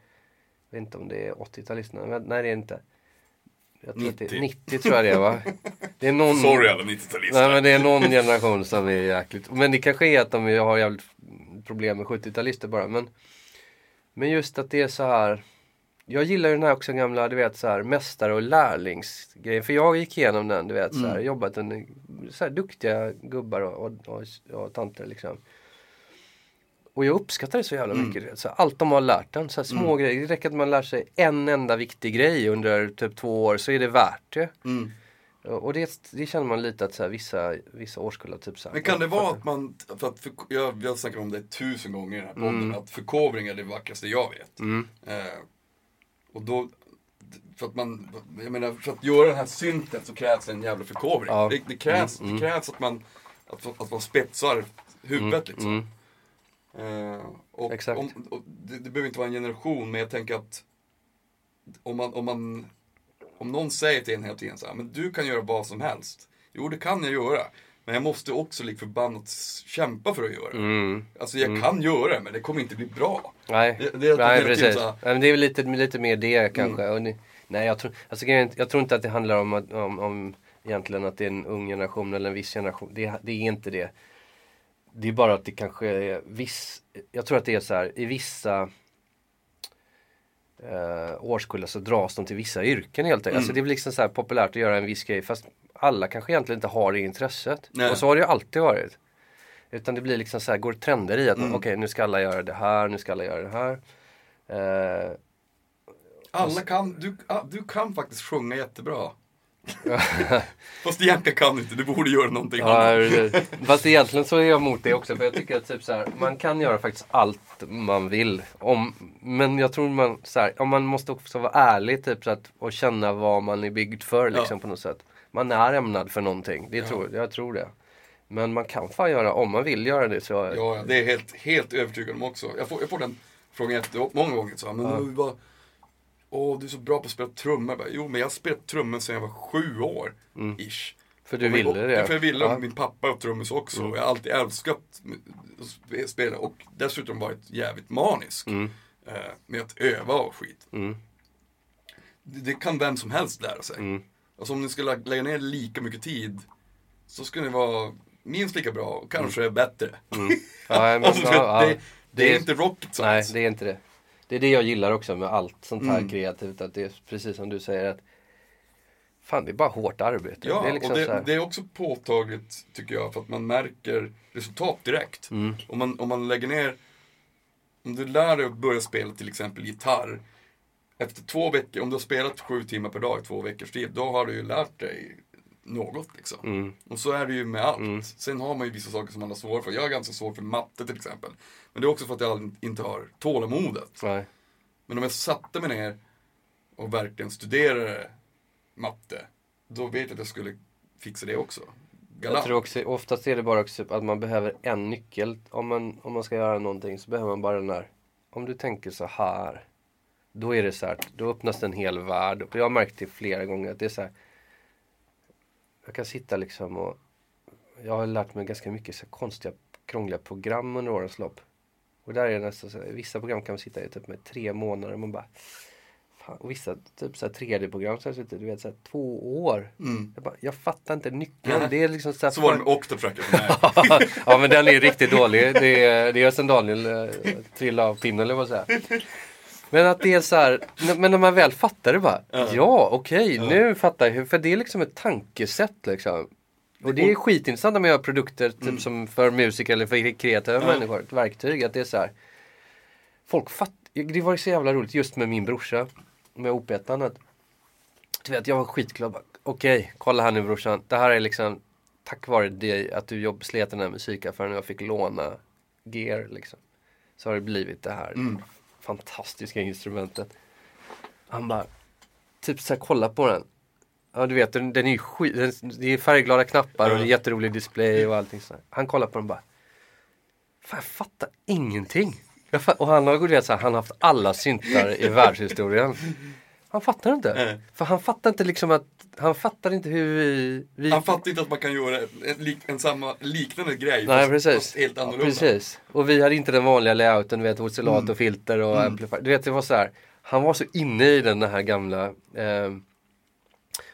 vet inte om det är 80-talisterna, men nej det är inte. Jag tror Att det 90. är 90 tror jag det är va? Det är någon, Sorry alla 90-talister. Nej men det är någon generation som är jäkligt, men det kanske är att de har jävligt problem med 70-talister bara. Men, men just att det är så här. Jag gillar ju den här också gamla, du vet så här mästare och lärlingsgrejen. För jag gick igenom den, du vet så här, jobbat med så här duktiga gubbar och, och, och, och tanter liksom. Och jag uppskattar det så jävla mycket. du vet, Så här, allt de har lärt en, så här, små grejer. Det räcker att man lär sig en enda viktig grej under typ två år så är det värt det. Mm. Och det, det känner man lite att så här, vissa, vissa årskullar typ så här, Men kan det vara att man, för att för, jag, jag snackar om det tusen gånger i den här podden, att förkovring är det vackraste jag vet. Mm. Eh, och då, för att man, jag menar, för att göra den här synten så krävs en jävla förkovring. Ja. Det, det, krävs, Mm, det krävs att man, att, att man spetsar huvudet liksom. Mm. Eh, och Exakt. Om, och det, det behöver inte vara en generation, men jag tänker att om man, om man, om någon säger till en hela tiden så här, men du kan göra vad som helst. Jo, det kan jag göra. Men jag måste också lik förbannat kämpa för att göra det. Mm. Alltså jag kan göra det, men det kommer inte bli bra. Nej, Det- det nej tiden precis. så Nej, men det är väl lite, lite mer det kanske. Och ni, nej, jag tror, alltså, jag tror inte att det handlar om, om, om egentligen att det är en ung generation eller en viss generation. Det, det är inte det. Det är bara att det kanske är viss, jag tror att det är så här i vissa eh, årskullar så dras de till vissa yrken helt enkelt. Alltså det är väl liksom så här populärt att göra en viss grej fast alla kanske egentligen inte har det intresset. Nej. Och så har det ju alltid varit. Utan det blir liksom så här, går trender i att Mm. okej nu ska alla göra det här, nu ska alla göra det här. Eh, Alla kan, du, ah, du kan faktiskt sjunga jättebra. Fast egentligen kan du inte, du borde göra någonting ja, annat. fast egentligen så är jag emot det också för jag tycker att typ så här, man kan göra faktiskt allt man vill. Om, men jag tror man, så här, ja, man måste också vara ärlig typ så att, och känna vad man är byggd för liksom Ja. på något sätt. Man är ämnad för någonting, det tror, jag tror det. Men man kan fan göra, om man vill göra det så. Ja, ja, det är helt, helt övertygad om också. Jag får, jag får den frågan jättemånga gånger. Så men Ja. bara, Åh, du är så bra på att spela trummor. Bara, jo, men jag har spelat trummor sedan jag var sju år. Mm. Ish. För du Och- ville och, det? För jag ville, Ja. min pappa är trummis också. Och jag har alltid älskat att spe- spela och dessutom varit jävligt manisk. Mm. Eh, med att öva och skit. Mm. Det, det kan vem som helst lära sig. Mm. Alltså om ni ska lä- lägga ner lika mycket tid så ska ni vara minst lika bra och kanske bättre. Mm. Ja, men, Alltså, ja, ja. det, det är inte rocket Nej, science. det är inte det. Det är det jag gillar också med allt sånt här Mm. kreativt. Att det är precis som du säger att Fan, det är bara hårt arbete. Ja, det är liksom och det, det är också påtagligt tycker jag för att man märker resultat direkt. Mm. Om, man, om man lägger ner, om du lär dig att börja spela till exempel gitarr. Efter två veckor, om du har spelat sju timmar per dag i två veckors tid, då har du ju lärt dig något liksom. Mm. Och så är det ju med allt. Mm. Sen har man ju vissa saker som man har svårt för. Jag är ganska svår för matte till exempel. Men det är också för att jag inte har tålamodet. Nej. Men om jag satte mig ner och verkligen studerade matte, då vet jag att jag skulle fixa det också. Jag Galant. tror också, oftast är det bara också att man behöver en nyckel. Om man, om man ska göra någonting så behöver man bara den där. Om du tänker så här. Då är det så här, då öppnas en hel värld. Jag har märkt det flera gånger att det är så här. Jag kan sitta liksom och jag har lärt mig ganska mycket så konstiga, krångliga program under årens lopp. Och där är det nästan så här, vissa program kan man sitta i typ med tre månader och man bara fan, och vissa typ så här 3D-program så har jag suttit, du vet så här två år. Mm. Jag, bara, jag fattar inte nyckeln. Det är liksom så här, Så var det med Octotracker ja men den är riktigt dålig. Det är, det är som Daniel eh, trillade av pinnen eller vad säga. Men att det är så här, men när man väl fattar det bara. Ja, okej, nu fattar jag. För det är liksom ett tankesätt liksom. Och det är skitintressant när man gör produkter typ som för musiker eller för kreativa människor. Ett verktyg. Att det är så här. Folk fattar. Det var så jävla roligt just med min brorsa. Med op-ettan. att Du vet, jag var skitglad. Okej, kolla här nu brorsan. Det här är liksom tack vare dig att du jobb, slet den här musikaffären och jag fick låna gear liksom. Så har det blivit det här Mm. Fantastiska instrumentet. Han bara, typ så här, kolla på den. Ja du vet, den, den är ju skit, den, det är färgglada knappar och är jätterolig display och allting sådär. Han kollar på den bara, fan jag fattar ingenting. Jag fatt, och han har, vet, så här, han har haft alla syntar i världshistorien. Han fattar inte. Nej. För han fattar inte liksom att, han fattar inte hur vi... vi Han fattar inte att man kan göra en, en samma, liknande grej Nej fast, precis. fast helt Ja, annorlunda. precis. Och vi hade inte den vanliga layouten, du vet oscillat och filter och amplifier. Du vet det var så här. Han var så inne i den här gamla. ehm,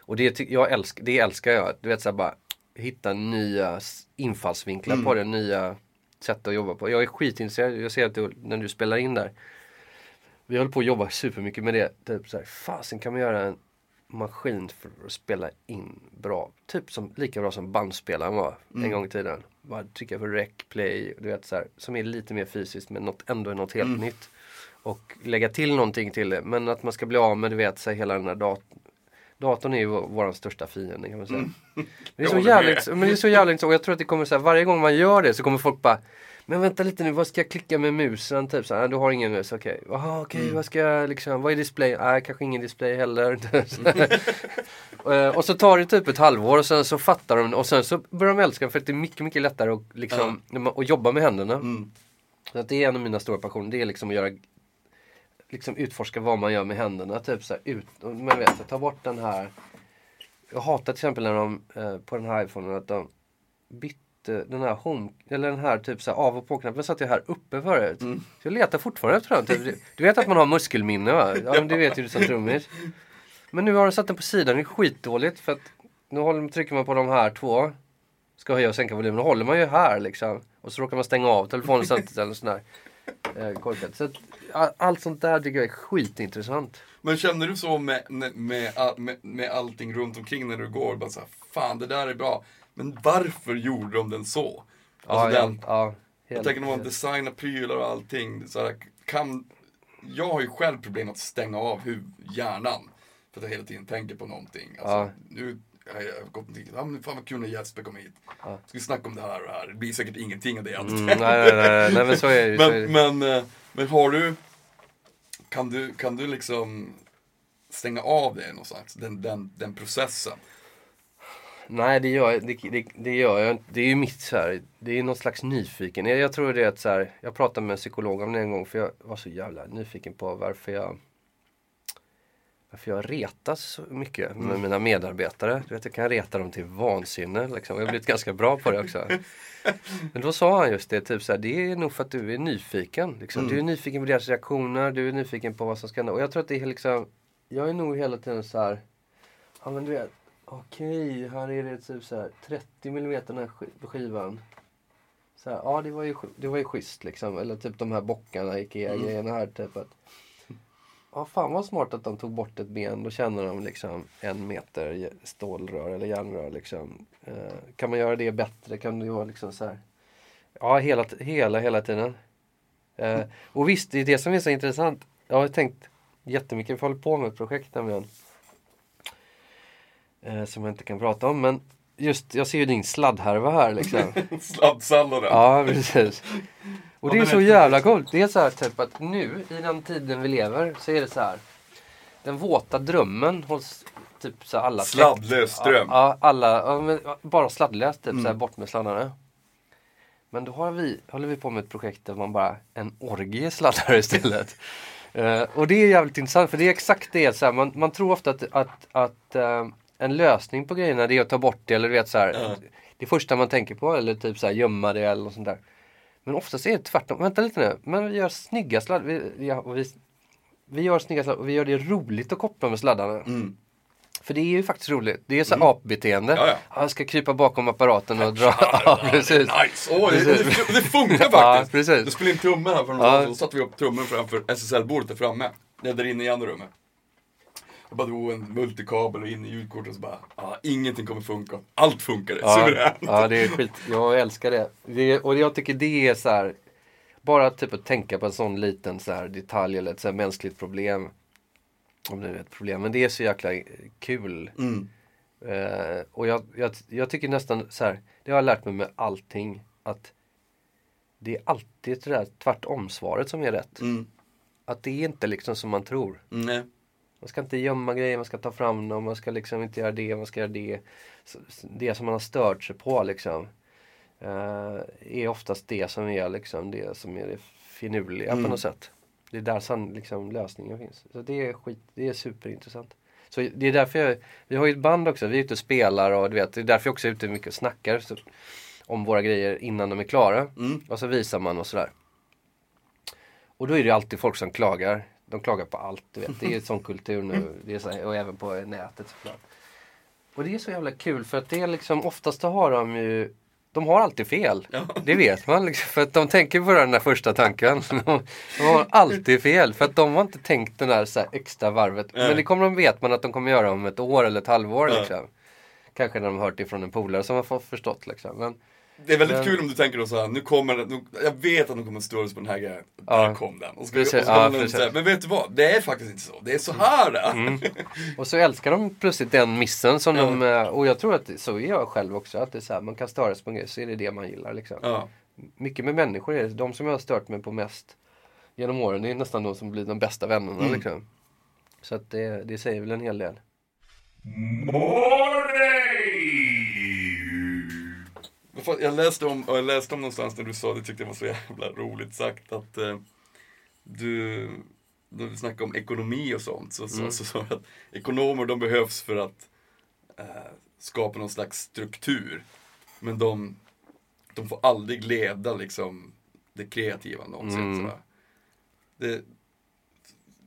och det, jag älsk, det älskar jag. Du vet så här bara hitta nya infallsvinklar på det, nya sätt att jobba på. Jag är skitintresserad, jag ser att du, när du spelar in där. Vi håller på att jobba supermycket med det. Typ så här, fasen kan man göra en maskin för att spela in bra. Typ som, lika bra som bandspelaren var en gång i tiden. Bara trycka på rec, play, du vet så här, som är lite mer fysiskt men något, ändå är något helt nytt. Och lägga till någonting till det. Men att man ska bli av med, du vet, så här, hela den här datorn. Datorn är ju vår, största fiende kan man säga. Men det är så jävligt, men det är så jävligt och jag tror att det kommer så här, varje gång man gör det så kommer folk bara men vänta lite nu, vad ska jag klicka med musen? Typ så här, "Ah, du har ingen mus, okej. Jaha okej, Mm. vad ska jag liksom, vad är display? Nej, kanske ingen display heller. Eh, och så tar det typ ett halvår och sen så fattar de och sen så börjar de älska den för att det är mycket, mycket lättare att, liksom, man- att jobba med händerna. Mm. Så att det är en av mina stora passioner, det är liksom att göra Liksom utforska vad man gör med händerna, typ så här, ut, och man vet, ta bort den här Jag hatar till exempel när de, eh, på den här iPhonen, att de bytte den här home, eller den här typ så här av och på-knappen satt jag här uppe förut. Så jag letar fortfarande efter den. Typ. Du vet att man har muskelminne va? Ja, men det vet ju du som trummis. Men nu har de satt den på sidan, det är skitdåligt för att nu håller, trycker man på de här två. Ska höja och sänka volymen, då håller man ju här liksom. Och så råkar man stänga av telefonen samtidigt eller sån där. Eh, korkat. Så att, allt sånt där tycker jag är skitintressant. Men känner du så med, med, med, med allting runt omkring när du går? Bara så här, fan det där är bra. Men varför gjorde de den så? Alltså ja, den, ja, jag helt- tänker när man designar prylar och allting. Så här, kan, jag har ju själv problem att stänga av huv, hjärnan. För att jag hela tiden tänker på någonting. Alltså, Ja. Nu har jag gått dit, ja, men fan vad kul när Jesper kom hit. Ska vi snacka om det här och det här. Det blir säkert ingenting av det. Mm, nej, nej, nej, nej, men så är det ju. Men, men, eh, men har du, kan du, kan du liksom stänga av det någonstans, den, den, den processen? Nej det gör, det, det, det gör jag. Det är ju mitt så här, det är någon slags nyfiken. Jag, jag tror det är att så här, jag pratade med en psykolog om det en gång för jag var så jävla nyfiken på varför jag för jag retas så mycket Mm. med mina medarbetare. Du vet, jag kan reta dem till vansinne. Liksom. Jag har blivit ganska bra på det också. Men då sa han just det, typ så här, det är nog för att du är nyfiken. Liksom. Mm. Du är nyfiken på deras reaktioner, du är nyfiken på vad som ska hända. Och jag tror att det är liksom, jag är nog hela tiden så här, ja men du vet, okej, här är det typ så här 30 mm den här sk- skivan. Så här, ja det var, ju, det var ju schysst liksom. Eller typ de här bockarna, Ikea-grejerna här. Typ att, ja fan vad smart att de tog bort ett ben. Då känner de liksom en meter stålrör eller järnrör liksom. Eh, kan man göra det bättre? Kan det vara liksom så här. Ja, hela, hela, hela tiden. Eh, och visst, det är det som är så intressant. Jag har tänkt jättemycket, vi håller på med ett projekt nämligen. Eh, som jag inte kan prata om, men just, jag ser ju din sladdhärva här liksom. Sladdsalladen. Ja, precis. Och det är så jävla coolt. Det är så här typ att nu, i den tiden vi lever, så är det så här. Den våta drömmen hos typ så här alla släkt- Sladdlös dröm. Ja, alla, ja, men bara sladdlöst, typ Mm. så här bort med sladdarna. Men då har vi, håller vi på med ett projekt där man bara, en orgie sladdar istället. Eh, och det är jävligt intressant för det är exakt det, så här, man, man tror ofta att, att, att eh, en lösning på grejerna det är att ta bort det eller du vet så här. Ja. Det första man tänker på eller typ så här gömma det eller något sånt där. Men oftast är det tvärtom. Vänta lite nu, men vi gör snygga sladdar. Vi, och vi, vi gör snygga sladdar och vi gör det roligt att koppla med sladdarna. Mm. För det är ju faktiskt roligt. Det är så här apbeteende. Ja, ja. Jag ska krypa bakom apparaten och dra. ja, precis. Nice! Åh, det, det, det funkar faktiskt! Ja, precis. Du spelade in tummen här för några Ja. så satte vi upp tummen framför SSL-bordet där framme. Det är där inne i andra rummet. Jag bara drog en multikabel och in i ljudkortet och så bara, ah, ingenting kommer funka. Allt funkade, Ja, suveränt! ja, det är skit. Jag älskar det. det. Och jag tycker det är så här. Bara typ att tänka på en sån liten så här detalj eller ett så här mänskligt problem. Om det är ett problem. Men det är så jäkla kul. Mm. Eh, och jag, jag, jag tycker nästan så här. Det har jag lärt mig med allting. Att det är alltid det där tvärtom svaret som är rätt. Mm. Att det är inte liksom som man tror. Nej. Man ska inte gömma grejer, man ska ta fram dem, man ska liksom inte göra det, man ska göra det. Det som man har stört sig på liksom. eh, är oftast det som är liksom det som är det finurliga Mm. på något sätt. Det är där san, liksom, lösningen finns. Så det är skit, det är superintressant. Så det är därför jag, vi har ju ett band också, vi är ute och spelar och du vet, det är därför jag också är ute mycket och snackar så, om våra grejer innan de är klara. Mm. Och så visar man och sådär. Och då är det alltid folk som klagar. De klagar på allt, du vet. Det är ju sån kultur nu. Det är så, och även på nätet såklart. Och det är så jävla kul för att det är liksom, oftast har de ju de har alltid fel. Ja. Det vet man. Liksom, för att de tänker på den där första tanken. De, de har alltid fel. För att de har inte tänkt den där så här extra varvet. Nej. Men det kommer de vet man att de kommer göra om ett år eller ett halvår. Ja. Liksom. Kanske när de har hört det från en polare som har förstått. Liksom. Men, Det är väldigt Men- kul om du tänker då såhär, nu kommer det, nu, jag vet att de kommer sig på den här grejen. Ja. Där kom den. Och så, Precis, och så ja, kommer de precis. säga, men vet du vad? Det är faktiskt inte så. Det är så här det. Mm. Och så älskar de plötsligt den missen som de, eh, och jag tror att så är jag själv också. Att det är så här, man kan störa sig på en grej så är det det man gillar. Liksom. Ja. Mycket med människor är det. De som jag har stört mig på mest genom åren, det är nästan de som blir de bästa vännerna. Mm. Liksom. Så att det, det säger väl en hel del. För Jag läste om, jag läste om någonstans när du sa, det tyckte jag var så jävla roligt sagt, att eh, du, när du snackade om ekonomi och sånt, så sa Mm. så, så, att ekonomer de behövs för att eh, skapa någon slags struktur. Men de, de får aldrig leda liksom det kreativa någonsin. Mm. sådär. Det,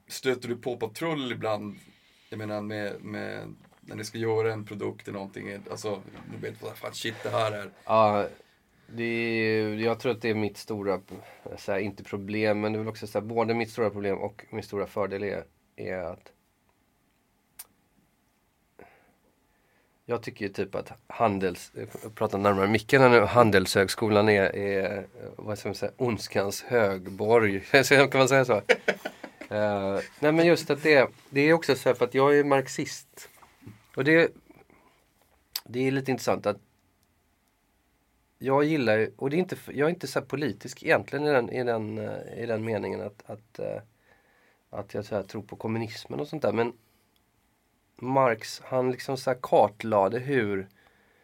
stöter du på patrull ibland, jag menar med, med när ni ska göra en produkt eller någonting, alltså, du vet vad fan shit det här är. Ja, det är, jag tror att det är mitt stora, så här, inte problem, men det är väl också så här, både mitt stora problem och min stora fördel är, är att Jag tycker ju typ att handels, jag pratar närmare micken här nu, Handelshögskolan är, är vad ska man säga, ondskans högborg. Kan man säga så? uh, nej men just att det, det är också så här för att jag är marxist. Och det, det är lite intressant att jag gillar ju- och det är inte, jag är inte så politisk egentligen i den, i den, eh, i den meningen att, att, eh, att jag så här tror på kommunismen och sånt där. Men Marx, han liksom så här kartlade hur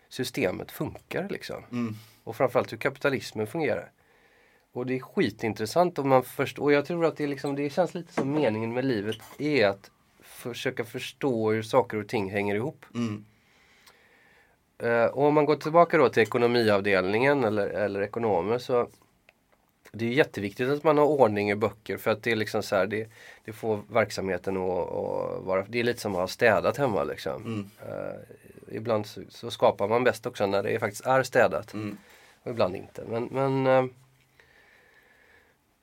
systemet funkar liksom. Mm. Och framförallt hur kapitalismen fungerar. Och det är skitintressant om man förstår. Och jag tror att det, är liksom, det känns lite som meningen med livet är att försöka förstå hur saker och ting hänger ihop. Mm. Eh, och om man går tillbaka då till ekonomiavdelningen eller, eller ekonomer så det är jätteviktigt att man har ordning i böcker för att det är liksom så här, det, det får verksamheten att, att vara, det är lite som att ha städat hemma liksom. Mm. Eh, ibland så, så skapar man bäst också när det faktiskt är städat. Mm. Och ibland inte. Men, men eh,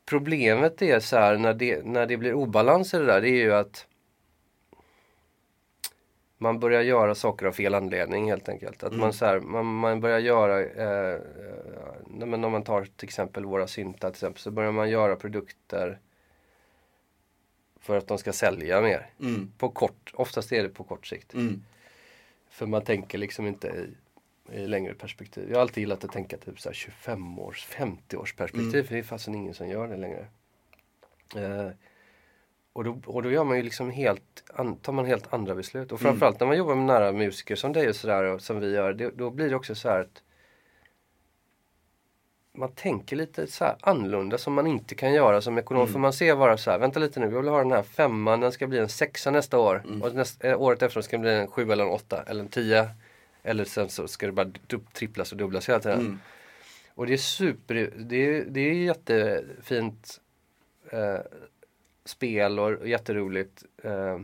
problemet är så här när det, när det blir obalans i det där, det är ju att man börjar göra saker av fel anledning helt enkelt. Att Mm. man, så här, man, man börjar göra, eh, eh, men om man tar till exempel våra syntar till exempel, så börjar man göra produkter för att de ska sälja mer. Mm. På kort, oftast är det på kort sikt. Mm. För man tänker liksom inte i, i längre perspektiv. Jag har alltid gillat att tänka typ så här 25 års, 50 års perspektiv. Mm. För det är fasen ingen som gör det längre. Eh, och, då, och då gör man ju liksom helt, an, tar man helt andra beslut. Och Mm. framförallt när man jobbar med nära musiker som dig och sådär och som vi gör. Det, då blir det också så här att man tänker lite så här annorlunda som man inte kan göra som ekonom. Mm. För man ser bara så här, vänta lite nu, jag vill ha den här femman, den ska bli en sexa nästa år. Mm. Och nästa, eh, året efter ska det bli en sju eller en åtta eller en tia. Eller sen så ska det bara tripplas och dubblas hela tiden. Mm. Och det är super, det är, det är jättefint eh, spel och, och jätteroligt. Eh,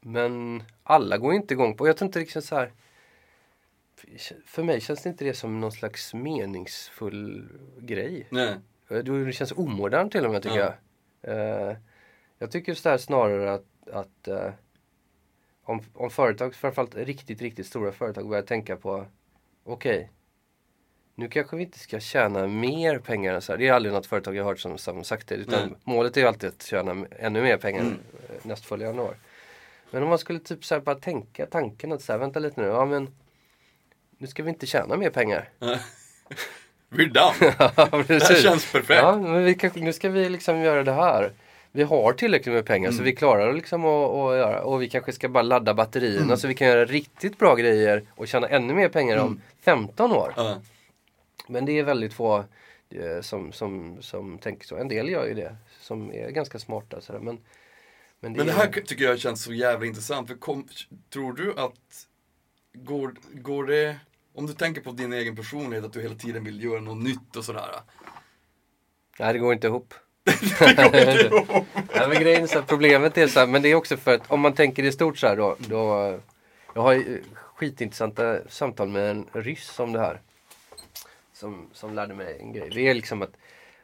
men alla går inte igång på, jag tror inte liksom så här. För mig känns det inte det som någon slags meningsfull grej. Nej. Eh, Det känns omodernt till och med tycker Ja. jag. Eh, jag tycker så här snarare att, att eh, om, om företag, framförallt riktigt, riktigt stora företag börjar tänka på okej, nu kanske vi inte ska tjäna mer pengar än så här. Det är aldrig något företag jag har hört som, som sagt det. Utan Nej. målet är ju alltid att tjäna ännu mer pengar Mm. eh, nästföljande år. Men om man skulle typ så bara tänka tanken att så här, vänta lite nu, ja men nu ska vi inte tjäna mer pengar. We're done. Ja, Det här känns perfekt. Ja, men vi kan, nu ska vi liksom göra det här. Vi har tillräckligt med pengar Mm. så vi klarar liksom att, att göra. Och vi kanske ska bara ladda batterierna Mm. så vi kan göra riktigt bra grejer och tjäna ännu mer pengar om 15 år. Ja. Men det är väldigt få eh, som, som, som tänker så. En del gör ju det som är ganska smarta. Sådär. Men, men, det Men det är- här tycker jag känns så jävla intressant. För kom, tror du att, går, går det, om du tänker på din egen personlighet, att du hela tiden vill göra något nytt och sådär. Nej, det går inte ihop. Det går inte ihop. Ja, men grejen är så här, problemet är så här, men det är också för att om man tänker i stort så här då. då jag har ju skitintressanta samtal med en ryss om det här. Som, som lärde mig en grej. Det är liksom att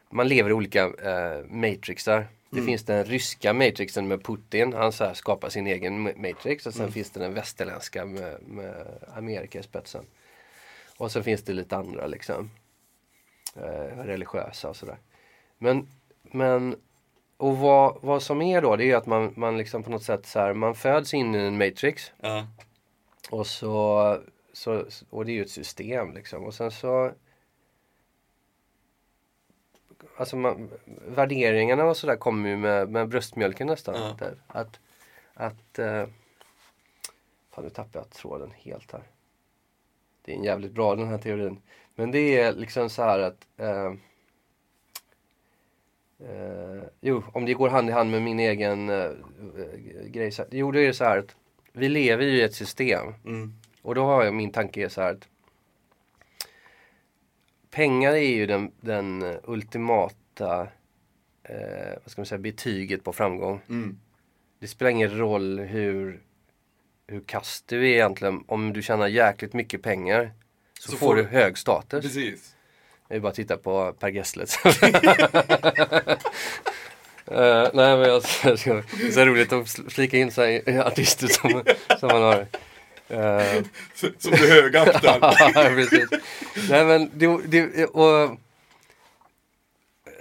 man lever i olika eh, matrixar. Det finns den ryska matrixen med Putin. Han så skapar sin egen ma- matrix. Och sen finns det den västerländska med, med Amerika i spetsen. Och så finns det lite andra liksom. Eh, religiösa och sådär. Men, men och vad, vad som är då, det är att man, man liksom på något sätt så här, man föds in i en matrix. Ja. Och så, så, och det är ju ett system liksom. Och sen så Alltså man, värderingarna och sådär kommer ju med, med bröstmjölken nästan. Ja. Där. Att, att eh, Fan nu tappade jag tråden helt här. Det är en jävligt bra den här teorin. Men det är liksom så här att eh, eh, Jo, om det går hand i hand med min egen eh, eh, grej. Så, jo, då är det så här att vi lever ju i ett system. Mm. Och då har jag min tanke är så här att pengar är ju den, den eh, ultimata eh, vad ska man säga, betyget på framgång. Mm. Det spelar ingen roll hur, hur kast du är egentligen. Om du tjänar jäkligt mycket pengar så, Så får du hög status. Precis. Jag vill bara titta på Per Gessle. Eh, nej men jag, det är så roligt att flika in sig i artister som, som man har. Eh, Som du högaktar. Ja, precis. Nej men det, det och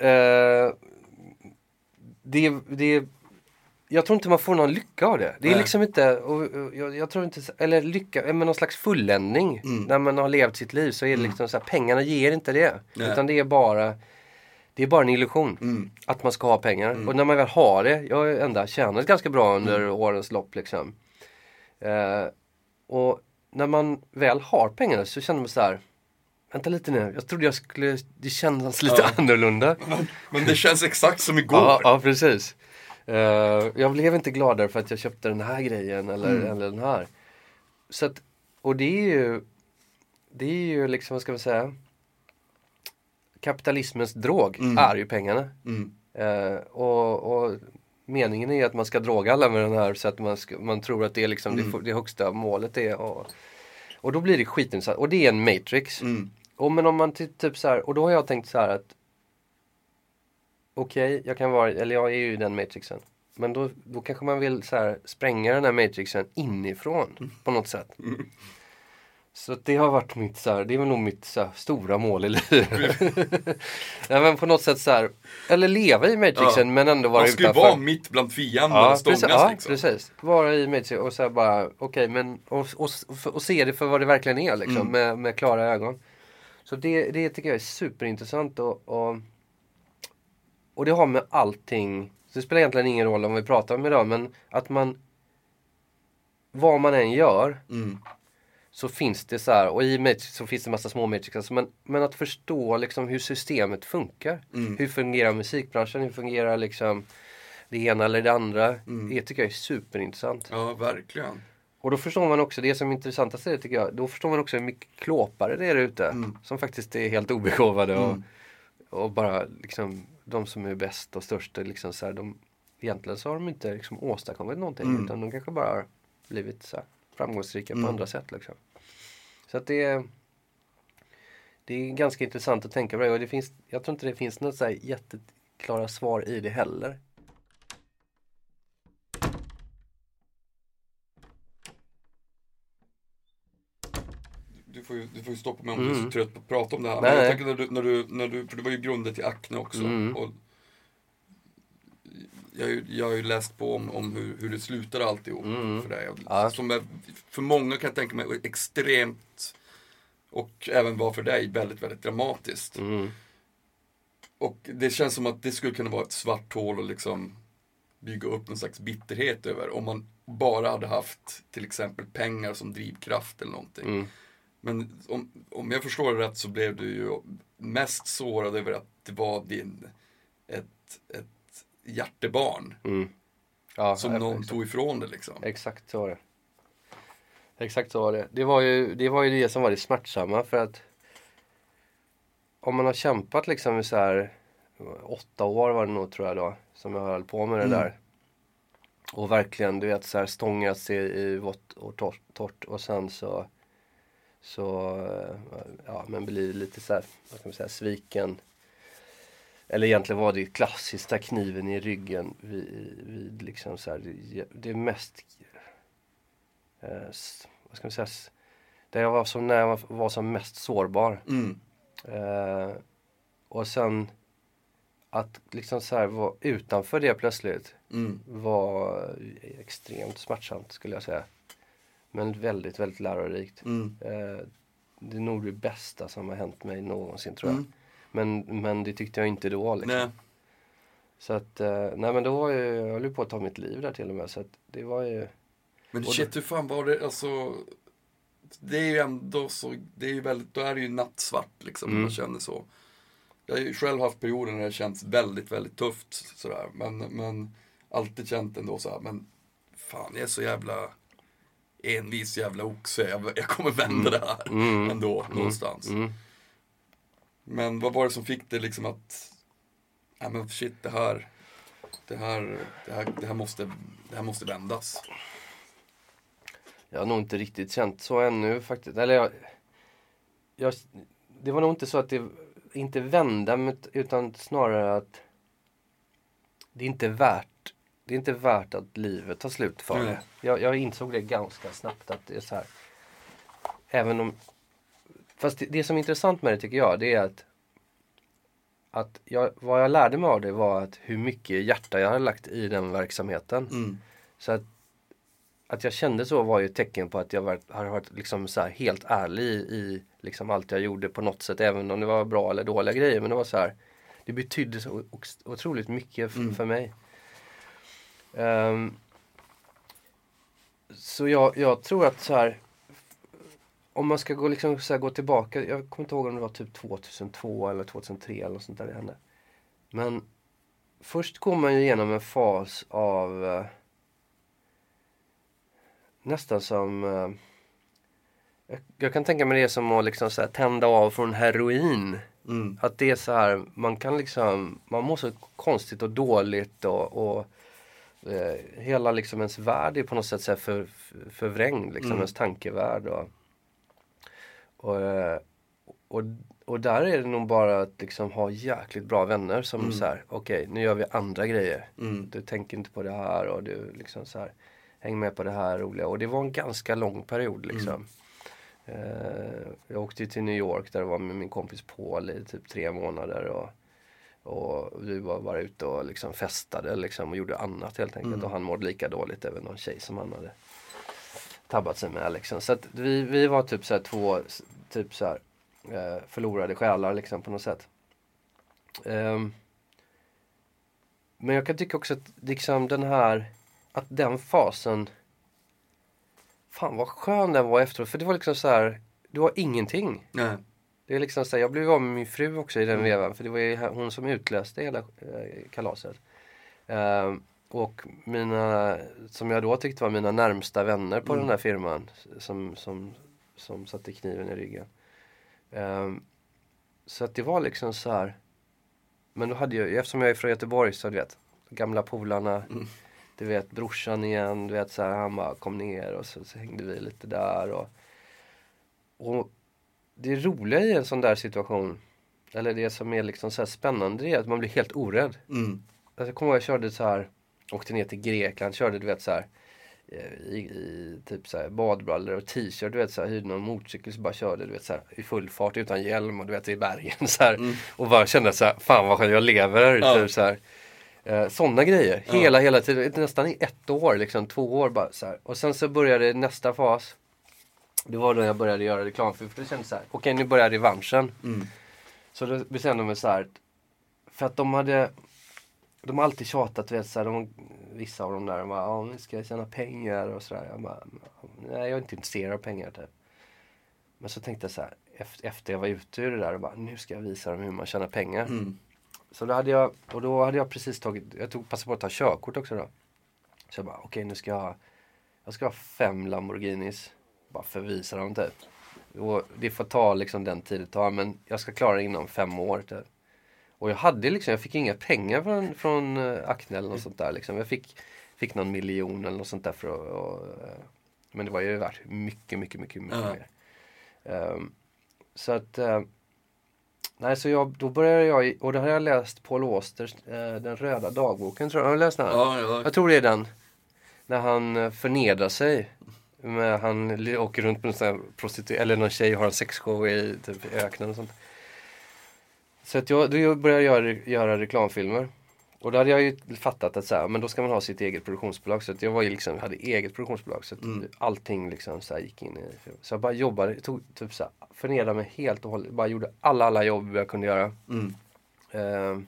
eh, det, det jag tror inte man får någon lycka av det. Det är Nej. liksom inte, och, och, jag, jag tror inte, eller lycka, men någon slags fulländning. Mm. När man har levt sitt liv så är det liksom så här, pengarna ger inte det. Nej. Utan det är bara, det är bara en illusion. Mm. Att man ska ha pengar. Och när man väl har det, jag har ändå tjänat ganska bra under årens lopp liksom. Eh, och när man väl har pengarna så känner man så här. Vänta lite nu, jag trodde jag skulle, det kändes lite Ja. annorlunda. Men det känns exakt som igår. Ja, ja precis. Eh, jag blev inte gladare för att jag köpte den här grejen eller, Mm. eller den här. Så att, och det är ju, det är ju liksom, vad ska man säga, kapitalismens drog Mm. är ju pengarna. Mm. Eh, och, och meningen är att man ska droga alla med den här så att man, ska, man tror att det är liksom Mm. det, det högsta målet är. Och, och då blir det skitintressant. Och det är en matrix. Mm. Och men om man ty- typ så här, och då har jag tänkt så här att Okej, jag kan vara, eller jag är ju den matrixen. Men då, då kanske man vill så här spränga den här matrixen inifrån på något sätt. Så det har varit mitt så här, det är nog mitt så här, stora mål i livet. Nej men på något sätt så här, eller leva i matrixen Ja. men ändå vara Man ska ju utanför. vara mitt bland fiender och stångas precis, ja, liksom. precis. Vara i matrixen och så bara, okej men, och, och, och, och se det för vad det verkligen är liksom, Mm. med, med klara ögon. Så det, det tycker jag är superintressant och, och, och det har med allting, det spelar egentligen ingen roll om vi pratar om idag, men att man, vad man än gör, Mm. Så finns det så här, och i Matrix så finns det massa små matrixar, men, men att förstå liksom hur systemet funkar. Mm. Hur fungerar musikbranschen, hur fungerar liksom det ena eller det andra. Mm. Det tycker jag är superintressant. Ja, verkligen. Och då förstår man också, det som är intressantast är det tycker jag, då förstår man också hur mycket klåpare det är där ute. Mm. Som faktiskt är helt obegåvade och, Mm. och bara liksom de som är bäst och störst, liksom så här, de, egentligen så har de inte liksom åstadkommit någonting Mm. utan de kanske bara har blivit så här, framgångsrika Mm. på andra sätt. Liksom. Så att det är, det är ganska intressant att tänka på det och det finns, jag tror inte det finns något så jätteklara svar i det heller. Du får, ju, du får ju stoppa mig om du är så Mm. trött på att prata om det här. Nej, Men jag tänker när du, när du, när du, för det var ju grunden till Acne också. Mm. Och jag, har ju- jag har ju läst på om, om hur, hur det slutade alltihop Mm. för dig. Ja. Som är, för många kan jag tänka mig extremt, och även var för dig, väldigt, väldigt dramatiskt. Mm. Och det känns som att det skulle kunna vara ett svart hål och liksom bygga upp någon slags bitterhet över. Om man bara hade haft till exempel pengar som drivkraft eller någonting. Mm. Men om, om jag förstår det rätt så blev du ju mest sårad över att det var din, ett, ett hjärtebarn Mm. Ja, som någon exakt. tog ifrån dig liksom. Exakt så var det. Exakt så var det. Det var, ju, det var ju det som var det smärtsamma för att om man har kämpat liksom i så här åtta år var det nog tror jag då som jag höll på med det Mm. där. Och verkligen du vet så här stångat sig i vått och torrt, torrt och sen så så ja men blir lite så här, vad ska man säga, sviken. Eller egentligen var det klassiska kniven i ryggen vid, vid liksom så här, det, det mest eh, vad ska man säga, där jag var som när jag var som mest sårbar. Mm. Eh, och sen att liksom så här vara utanför det plötsligt Mm. var extremt smärtsamt skulle jag säga. Men väldigt, väldigt lärorikt. Mm. Eh, det är nog det bästa som har hänt mig någonsin tror jag. Mm. Men, men det tyckte jag inte då. Liksom. Nej. Så att, eh, nej men då var ju, jag höll på att ta mitt liv där till och med. Så att det var ju, Men shit, hur fan var det, alltså Det är ju ändå så, det är ju väldigt, då är det ju nattsvart liksom, Mm. man känner så. Jag har ju själv haft perioder när det känts väldigt, väldigt tufft sådär, men, men alltid känt ändå så här, men fan jag är så jävla envis jävla oxe, jag, jag kommer vända det här Mm. ändå någonstans. mm, Men vad var det som fick dig liksom att, ja men shit det här, det här, det här, det här måste, det här måste vändas. jag har nog inte riktigt känt så ännu faktiskt. Eller jag, jag, det var nog inte så att det inte vända men- utan snarare att det är inte värt det är inte värt att livet tar slut för Nej. det. Jag, jag insåg det ganska snabbt att det är så här. Även om Fast det, det som är intressant med det tycker jag det är att att jag, vad jag lärde mig av det var att hur mycket hjärta jag hade lagt i den verksamheten. Mm. Så att, att jag kände så var ju ett tecken på att jag var, har varit liksom så här helt ärlig i, i liksom allt jag gjorde på något sätt. Även om det var bra eller dåliga grejer. Men det var så här. Det betydde så otroligt mycket f- Mm. för mig. Ehm, så jag, jag tror att så här. Om man ska gå, liksom, så här, gå tillbaka. Jag kommer inte ihåg om det var typ 2002 eller 2003 eller något sånt där det hände. Men först går man ju igenom en fas av eh, nästan som eh, jag, jag kan tänka mig det som att liksom så här, tända av från heroin. Mm. Att det är så här, man kan liksom, man mår så konstigt och dåligt och, och eh, hela liksom ens värld är på något sätt så här för, för, förvrängd, liksom Mm. ens tankevärld. Och, och, eh, och, och där är det nog bara att liksom ha jäkligt bra vänner som Mm. så här, okej nu gör vi andra grejer. Mm. Du tänker inte på det här och du liksom så här, häng med på det här roliga. Och det var en ganska lång period liksom. Eh, jag åkte till New York där jag var med min kompis Paul i typ tre månader. Och, och vi var bara ute och liksom festade liksom och gjorde annat helt enkelt. Mm. Och han mådde lika dåligt, även någon tjej som han hade tabbat sig med liksom. Så att vi, vi var typ så två typ så här, eh, förlorade själar liksom på något sätt. Ehm, men jag kan tycka också att liksom den här, att den fasen Fan vad skön den var efteråt, för det var liksom så här, du har ingenting. Nej. Det är liksom så här, jag blev av med min fru också i den Mm. vevan, för det var ju hon som utlöste hela eh, kalaset. Ehm, och mina, som jag då tyckte var mina närmsta vänner på Mm. den här firman, som, som, som satte kniven i ryggen. Ehm, så att det var liksom så här, men då hade jag, eftersom jag är från Göteborg så du vet, gamla polarna, Mm. du vet brorsan igen, du vet så här, han bara kom ner och så, så hängde vi lite där och, och det roliga i en sån där situation, eller det som är liksom så spännande, det är att man blir helt orädd. Mm. Alltså, jag kommer ihåg jag körde så här, åkte ner till Grekland, körde du vet så här eh, i, i typ så här badbrallor och t-shirt, du vet så här, hyrde någon motorcykel så bara körde du vet så här i full fart utan hjälm och du vet i bergen så här. Mm. Och bara kände så här, fan vad skönt jag lever här. Ja. Så här. Eh, sådana grejer, Ja. hela hela tiden, nästan i ett år liksom, två år bara så här. Och sen så började nästa fas. Det var då jag började göra reklam för, för det kändes så här, okej nu börjar revanschen. Mm. Så då bestämde jag mig så här. För att de hade De har alltid tjatat, vet så här, de, vissa av dem där, de bara, ja nu ska jag tjäna pengar och sådär. Jag bara, nej jag är inte intresserad av pengar typ. Men så tänkte jag så här, efter, jag var ute ur det där, bara, nu ska jag visa dem hur man tjänar pengar. Mm. Så då hade jag, och då hade jag precis tagit, jag tog passade på att ta körkort också då. Så jag bara, okej nu ska jag jag ska ha fem Lamborghinis. Bara för att visa dem typ. Och det får ta liksom den tid det tar men jag ska klara det inom fem år typ. Och jag hade liksom, jag fick inga pengar från, från uh, Acne eller något sånt där liksom. Jag fick, fick någon miljon eller något sånt där för att, och, eh, men det var ju värt mycket, mycket, mycket, mycket Ja. mer. Ehm, så att eh, Nej, så jag, då började jag, och då har jag läst Paul Austers eh, Den röda dagboken, tror jag. Har du läst den? Ja, ja. Jag tror det är den. När han eh, förnedrar sig. Med, han åker runt med en sån här prostitu- eller någon tjej och har en sexshow i typ, öknen och sånt. Så att jag, då började jag göra, reklamfilmer. Och då hade jag ju fattat att så här, men då ska man ha sitt eget produktionsbolag. Så att jag var ju liksom, hade eget produktionsbolag. Så att Mm. allting liksom så här gick in i Så jag bara jobbade, tog, typ så här, förnedrade mig helt och hållet. Bara gjorde alla, alla jobb jag kunde göra. Mm. Ehm,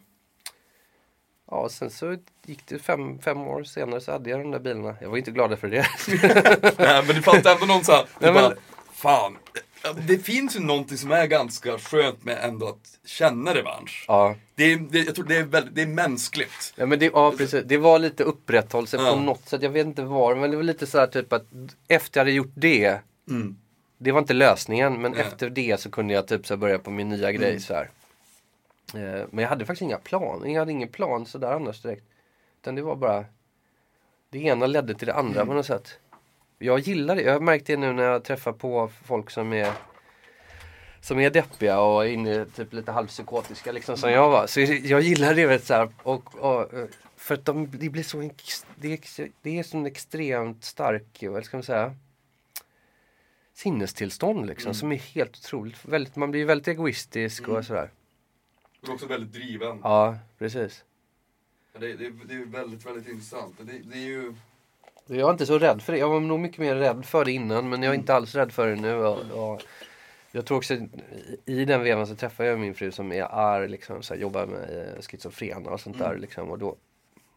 ja, sen så gick det fem, fem år senare så hade jag de där bilarna. Jag var inte glad för det. Nej, men det fanns ändå någon såhär, Nej, bara, men- fan. Det finns ju någonting som är ganska skönt med ändå att känna revansch. ja. Det är, det, jag tror det är, väldigt, det är mänskligt. Ja men det, ja, precis. det var lite upprätthållelse Ja. på något sätt. Jag vet inte var, men det var lite så här typ att efter jag hade gjort det. Mm. Det var inte lösningen, men Nej. efter det så kunde jag typ så börja på min nya grej Mm. så här. Eh, men jag hade faktiskt inga plan. Jag hade ingen plan sådär annars direkt. Utan det var bara Det ena ledde till det andra Mm. på något sätt. Jag gillar det. Jag har märkt det nu när jag träffar på folk som är som är deppiga och inne typ lite halvpsykotiska liksom som jag var. Så jag gillar det vet, så här, och, och, För att de, det blir så det är, det är sån extremt stark, vad ska man säga Sinnestillstånd liksom Mm. som är helt otroligt. Väldigt, man blir väldigt egoistisk Mm. och sådär. Är också väldigt driven. Ja, precis. Det, det, det är väldigt, väldigt intressant. Det, det är ju... Jag är inte så rädd för det. Jag var nog mycket mer rädd för det innan men jag är inte alls rädd för det nu. Och, och jag tror också i- den vevan så träffade jag min fru som är, är liksom, så här, jobbar med eh, schizofrena och sånt där. Mm. Liksom, och då,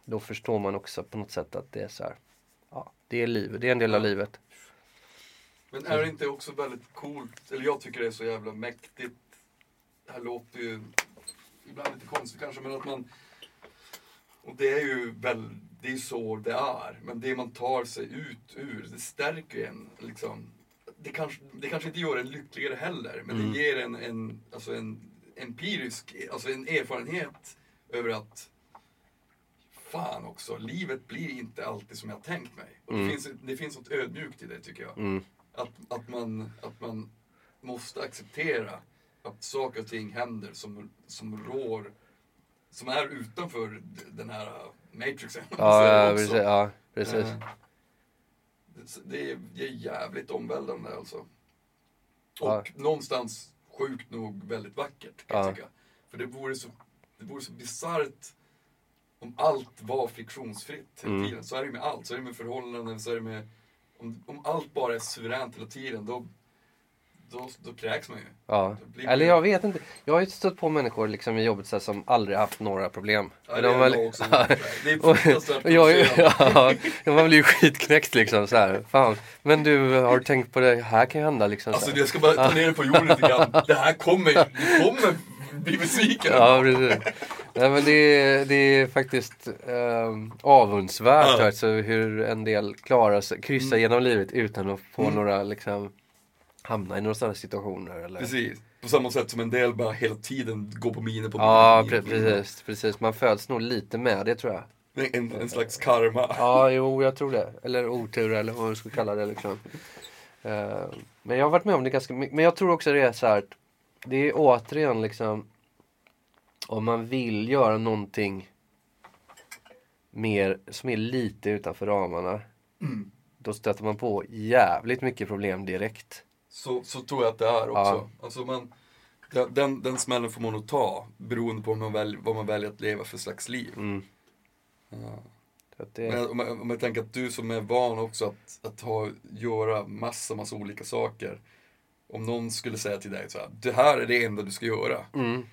då förstår man också på något sätt att det är så här, ja, det är livet, det är en del av livet. Men är det inte också väldigt coolt, eller jag tycker det är så jävla mäktigt. Det här låter ju ibland lite konstigt kanske, men att man Och det är ju väl, det är så det är. Men det man tar sig ut ur, det stärker en liksom. Det kanske, det kanske inte gör en lyckligare heller, men det ger en, en, alltså en empirisk, alltså en erfarenhet över att fan också, livet blir inte alltid som jag tänkt mig. Och det, finns, det finns något ödmjukt i det tycker jag. Mm. Att, att, man, att man måste acceptera att saker och ting händer som, som rår, som är utanför den här matrixen. Ja, ja, precis. Ja, precis. Eh, det- Det är, det är jävligt omvälvande alltså. Och Ja. någonstans sjukt nog väldigt vackert kan Ja. jag tycka. För det vore så, det vore så bisarrt om allt var friktionsfritt hela Mm. tiden. Så är det med allt. Så är det med förhållanden, så är det med... Om, om allt bara är suveränt hela tiden, då, då, då kräks man ju. Ja. Det blir- Eller jag vet inte. Jag har ju stött på människor liksom i jobbet så här, som aldrig haft några problem. Ja, det de har- jag också. Det är fruktansvärt och jag, ja, man blir ju skitknäckt liksom så här. Fan. Men du, har du tänkt på det här kan ju hända liksom. Så Alltså jag ska bara ta ner det på jorden lite grann. Det här kommer, du kommer bli besviken. Ja, precis. Nej, men det, är, det är faktiskt um, avundsvärt Ja. alltså, hur en del klarar sig, kryssar genom livet utan att få några liksom hamna i några sådana situationer. Eller? Precis. På samma sätt som en del bara hela tiden går på miner på Ja, miner, pre- precis, precis. Man föds nog lite med det tror jag. En, en slags karma. Ja, jo, jag tror det. Eller otur eller vad man ska kalla det liksom. Eh, men jag har varit med om det ganska mycket. Men jag tror också det är så här att det är återigen liksom om man vill göra någonting mer som är lite utanför ramarna. Då stöter man på jävligt mycket problem direkt. Så, så tror jag att det är också. Ja. Alltså man, den- den, smällen får man nog ta beroende på vad man, väl, vad man väljer att leva för slags liv. Mm. Ja. Det, Men om, jag, om jag tänker att du som är van också att, att ha, göra massa, massa olika saker. Om någon skulle säga till dig så här, det här är det enda du ska göra. mm,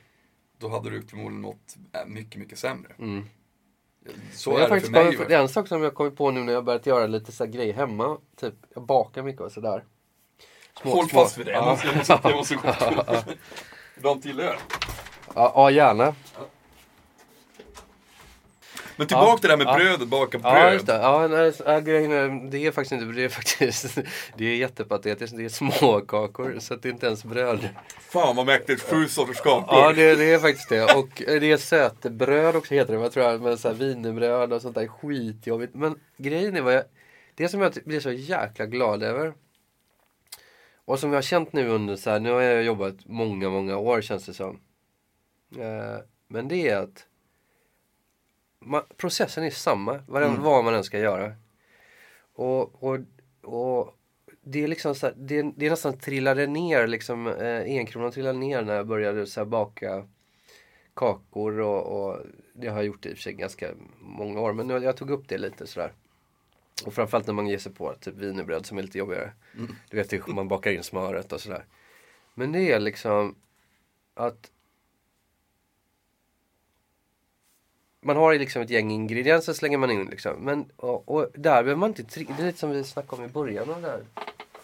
Då hade du förmodligen mått äh, mycket, mycket sämre. mm. Så är jag har det för mig. kommit det är en sak som jag kommit på nu när jag börjat göra lite så grejer hemma. Typ, jag bakar mycket och sådär. Små- Håll små- fast vid det, jag Ja. jag måste, jag måste gå på. De tillhör. Ja, ja gärna. Men tillbaka Ja. till det här med Ja. brödet, baka bröd. Ja, just det. Ja, nej, ja, grejen det är faktiskt inte, det är faktiskt, det är jättepatetiskt. Det är småkakor, så det är inte ens bröd. Fan vad mäktigt, sju sorters kakor. Ja, det, det är faktiskt det. Och eh, det är sötebröd också heter det, vad tror jag. Så här wienerbröd och sånt där skitjobbigt. Men grejen är vad jag, det som jag blir så jäkla glad över. Och som jag har känt nu under så här, nu har jag jobbat många, många år känns det som. Eh, men det är att man, processen är samma, vad, Mm. vad man än ska göra. Och, och, och det är liksom så här, det, det är nästan trillade ner liksom, eh, enkronan trillade ner när jag började så här, baka kakor och, och det har jag gjort i och för sig ganska många år men nu, jag tog upp det lite sådär. Och framförallt när man ger sig på typ wienerbröd som är lite jobbigare. Du vet hur man bakar in smöret och sådär. Men det är liksom att man har liksom ett gäng ingredienser slänger man in liksom. Men, och, och där behöver man inte, det är lite som vi snackade om i början av det här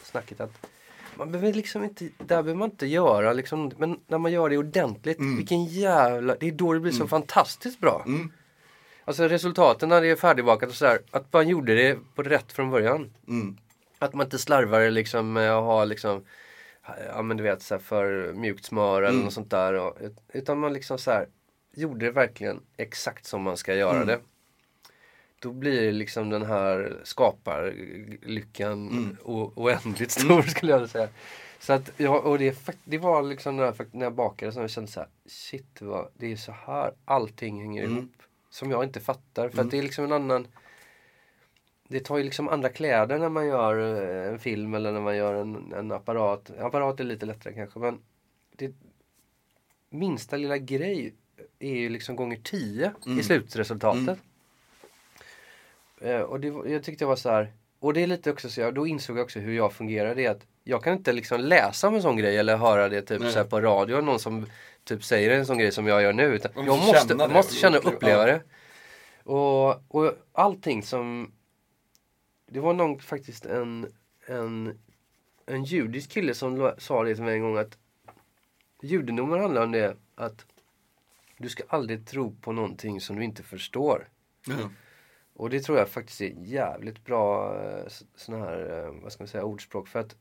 snacket att man behöver liksom inte, där behöver man inte göra liksom, men när man gör det ordentligt, vilken jävla, det är då det blir så fantastiskt bra. Mm. Alltså resultaten när det är färdigbakat och sådär, att man gjorde det på rätt från början. Mm. Att man inte slarvar liksom med att ha liksom Ja men du vet så här, för mjukt smör eller Mm. något sånt där. Och, utan man liksom så här gjorde det verkligen exakt som man ska göra Mm. det. Då blir liksom den här skaparlyckan Mm. oändligt stor skulle jag vilja säga. Så att, ja, och det, det var liksom när jag, när jag bakade som jag kände så här, shit vad, det är så här allting hänger Mm. ihop. Som jag inte fattar. För att det är liksom en annan det tar ju liksom andra kläder när man gör eh, en film eller när man gör en, en apparat. Apparat är lite lättare kanske men det, minsta lilla grej är ju liksom gånger tio i slutresultatet. Eh, och det, jag tyckte det var så här, och det är lite också så jag, då insåg jag också hur jag fungerar. Det är att jag kan inte liksom läsa om en sån grej eller höra det typ så på radio, någon som typ säger en sån grej som jag gör nu. Utan jag måste känna det måste känna och uppleva- det. Och, och allting som det var nog faktiskt en, en, en judisk kille som sa det till mig en gång att judendomen handlar om det att du ska aldrig tro på någonting som du inte förstår. Ja. Och det tror jag faktiskt är jävligt bra eh, sån här, eh, vad ska man säga, ordspråk. För att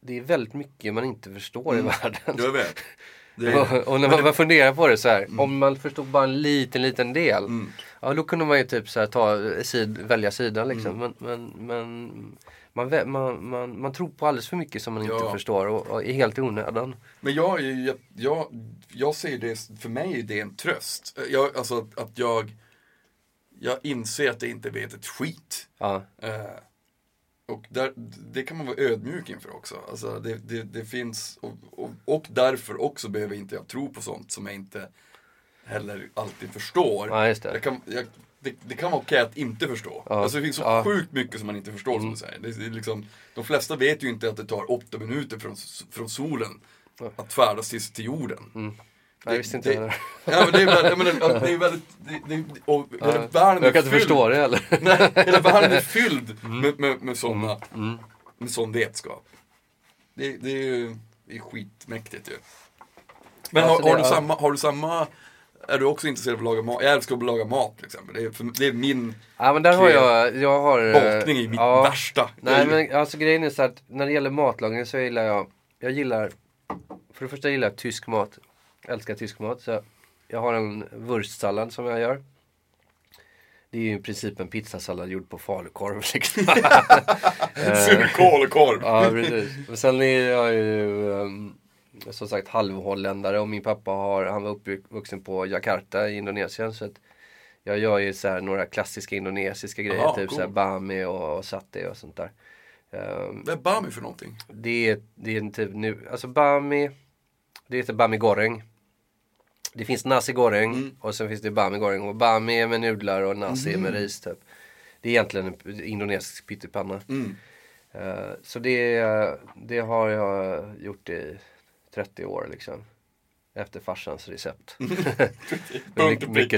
det är väldigt mycket man inte förstår i världen. Jag vet. Och, och när man bara funderar på det så här, om man förstod bara en liten, liten del. Ja, då kunde man ju typ så här ta sid, välja sida liksom. Men, men, men man, man, man, man tror på alldeles för mycket som man inte Ja. förstår och, och är helt i onödan. Men jag, jag, jag, jag ser det, för mig är det en tröst. Jag, alltså att, att jag, jag inser att jag inte vet ett skit. Ja, Eh, och där, det kan man vara ödmjuk inför också. Alltså det, det, det finns, och, och, och därför också behöver inte jag tro på sånt som jag inte heller alltid förstår. Ja, det. Kan, jag, det, det kan vara okej att inte förstå. Ja. Alltså det finns så Ja. sjukt mycket som man inte förstår som du säger. Det, är liksom, de flesta vet ju inte att det tar åtta minuter från, från solen att färdas till, till jorden. Jag visste inte det, heller. ja, men det är jag menar, det är väldigt, det, det, och hela världen Jag kan inte fylld- förstå det heller. Nej, hela världen är fylld Mm. med, med, med sådana, med sån vetskap. Det, det är ju det är skitmäktigt ju. Men Alltså, har, har, det- du samma, har du samma, är du också intresserad av att laga mat? Jag älskar att laga mat till exempel. Det är, för, det är min Ja men där har jag, jag har... eh, bakning i mitt ja. värsta. Nej men alltså grejen är så att när det gäller matlagning så gillar jag, jag gillar, för det första gillar jag tysk mat. Jag älskar tysk mat. Så jag har en wurstsallad som jag gör. Det är ju i princip en pizzasallad gjord på falukorv. Liksom. Surkål och korv. ja precis. Men sen är jag ju um, som sagt halvholländare och min pappa har, han var uppvuxen på Jakarta i Indonesien. Så jag gör ju så här några klassiska indonesiska grejer. Aha, typ cool. så här bami och, och satay och sånt där. Um, Vad är bami för någonting? det är, det är en typ nu, alltså bami, det heter bami goreng. Det finns nasi goreng Mm. och sen finns det bami goreng. Och bami är med nudlar och nasi Mm. är med ris typ. Det är egentligen en indonesisk pyttipanna. Mm. Eh, så det, det har jag gjort i 30 år liksom. Efter farsans recept.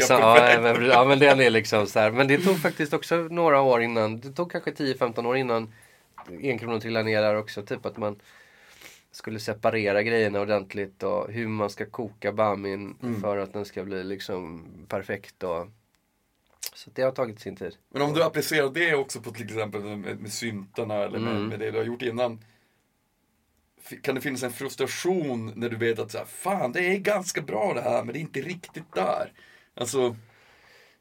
Så, perfekt. ja, men, ja men den är liksom så här. Men det tog faktiskt också några år innan. Det tog kanske 10-15 år innan enkronan trillade ner där också. Typ att man skulle separera grejerna ordentligt och hur man ska koka bamin Mm. för att den ska bli liksom perfekt. Och... Så det har tagit sin tid. Men om du applicerar det också på till exempel med, med syntarna eller med, Mm. med det du har gjort innan. Kan det finnas en frustration när du vet att så här, fan det är ganska bra det här men det är inte riktigt där. Alltså,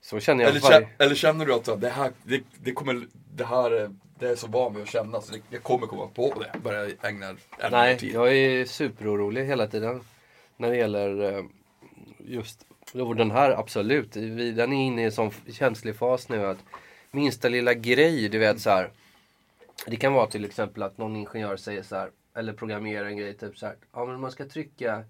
Så känner jag eller, varje... eller känner du att så här, det här, det, det kommer, det här är, det är så van vid att känna så det, jag kommer komma på det. Bara jag ägnar ännu mer Nej, tid. jag är superorolig hela tiden. När det gäller eh, just och den här, absolut. Den är inne i en sån känslig fas nu att minsta lilla grej, du vet så här. Det kan vara till exempel att någon ingenjör säger så här, eller programmerar en grej, typ så här. Ja men man ska trycka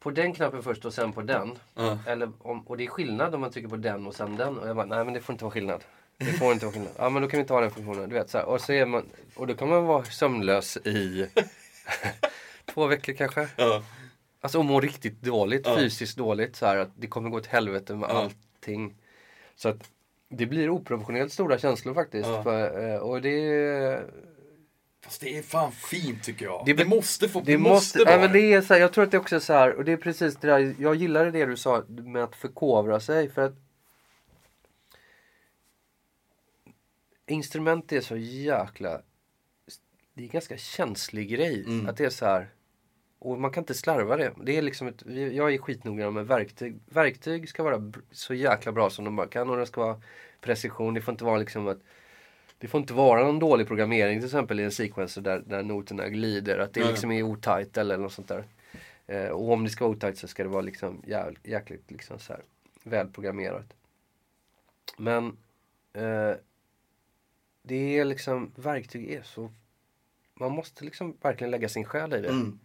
på den knappen först och sen på den. Ja. Eller om, och det är skillnad om man trycker på den och sen den. Och jag bara, nej men det får inte vara skillnad. Det får inte vara skillnad. Ja men då kan vi inte ha den funktionen. Du vet så här. Och, så är man, och då kan man vara sömnlös i två veckor kanske. Ja. Alltså och må riktigt dåligt, Ja. fysiskt dåligt. Så här, att det kommer gå åt helvete med Ja. allting. Så att det blir oproportionerligt stora känslor faktiskt. Ja. För, eh, och det Fast det är fan fint tycker jag. Det Det, måste få, Det måste, vara nej, men det är så här, jag tror att det också är så här, och det är precis det där, jag gillade det du sa med att förkovra sig för att instrument är så jäkla, det är en ganska känslig grej. Mm. Att det är så här, och man kan inte slarva det. Det är liksom ett, jag är skitnoggrann med verktyg. Verktyg ska vara så jäkla bra som de bara kan och det ska vara precision. Det får inte vara liksom att det får inte vara någon dålig programmering till exempel i en sequencer där, där noterna glider. Att det Nej. liksom är otajt eller något sånt där. Eh, och om det ska vara otajt så ska det vara liksom jäkligt liksom så här välprogrammerat. Men eh, det är liksom, verktyg är så, man måste liksom verkligen lägga sin själ i det. Mm.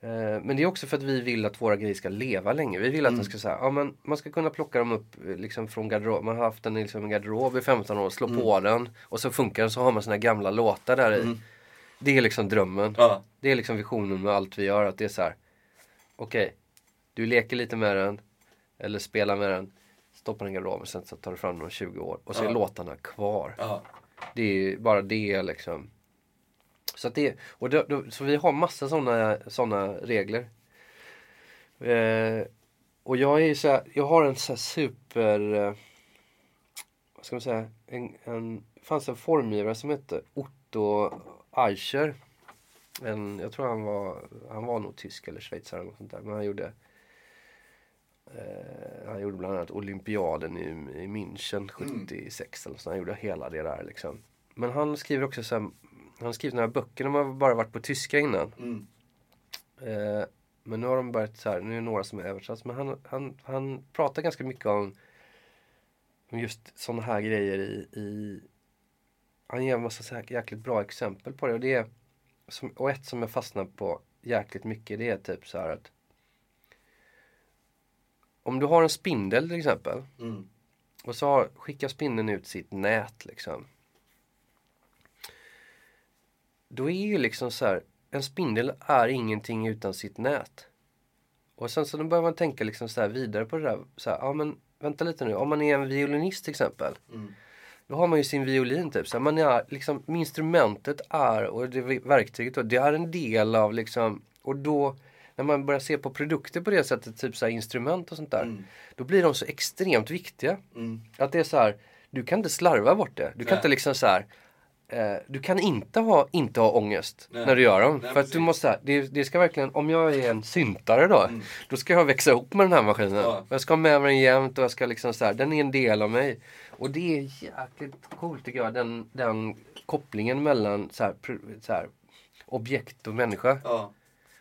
Eh, Men det är också för att vi vill att våra grejer ska leva länge. Vi vill att Mm. de ska säga, ja men man ska kunna plocka dem upp eh, liksom från garderob. Man har haft den i liksom en garderob i 15 år, slå på den och så funkar den så har man sina gamla låtar där i. Mm. Det är liksom drömmen. Ja. Det är liksom visionen med allt vi gör. Att det är så här. Okej, du leker lite med den. Eller spelar med den. Stoppar den i garderoben sen så tar du fram den om 20 år. Och så är Ja. låtarna kvar. Ja. Det är bara det liksom. Så att det, och då, då, så vi har massa sådana såna regler. Eh, och jag är ju så här, jag har en så här super, eh, vad ska man säga, en, en, det fanns en formgivare som hette Otto Eicher. En, jag tror han var, han var nog tysk eller schweizare eller något sånt där. Men han gjorde eh, han gjorde bland annat olympiaden i, i München 76 eller så. Han gjorde hela det där liksom. Men han skriver också så här, han har skrivit några böcker, de har bara varit på tyska innan. Mm. Eh, men nu har de börjat så här, nu är det några som är översatts. Men han, han, han pratar ganska mycket om, om just sådana här grejer i, i han ger en massa så här jäkligt bra exempel på det. Och, det är, som, och ett som jag fastnar på jäkligt mycket det är typ så här att om du har en spindel till exempel Mm. och så har, skickar spindeln ut sitt nät liksom. Då är ju liksom så här, en spindel är ingenting utan sitt nät. Och sen så då börjar man tänka liksom så här vidare på det där. Så här, ja men vänta lite nu, om man är en violinist till exempel. Mm. Då har man ju sin violin typ. Så här, man är, liksom, instrumentet är, och det verktyget då, det är en del av liksom, och då när man börjar se på produkter på det sättet, typ så instrument och sånt där. Mm. Då blir de så extremt viktiga. Mm. Att det är så här, du kan inte slarva bort det. Du kan Nej. inte liksom så här, eh, du kan inte ha, inte ha ångest Nej. när du gör dem. Nej, för att du måste, det, det ska verkligen, om jag är en syntare då, Mm. då ska jag växa ihop med den här maskinen. Ja. Jag ska ha med mig den jämt och jag ska liksom så här, den är en del av mig. Och det är jäkligt coolt tycker jag, den, den kopplingen mellan så här, så här, objekt och människa. Ja,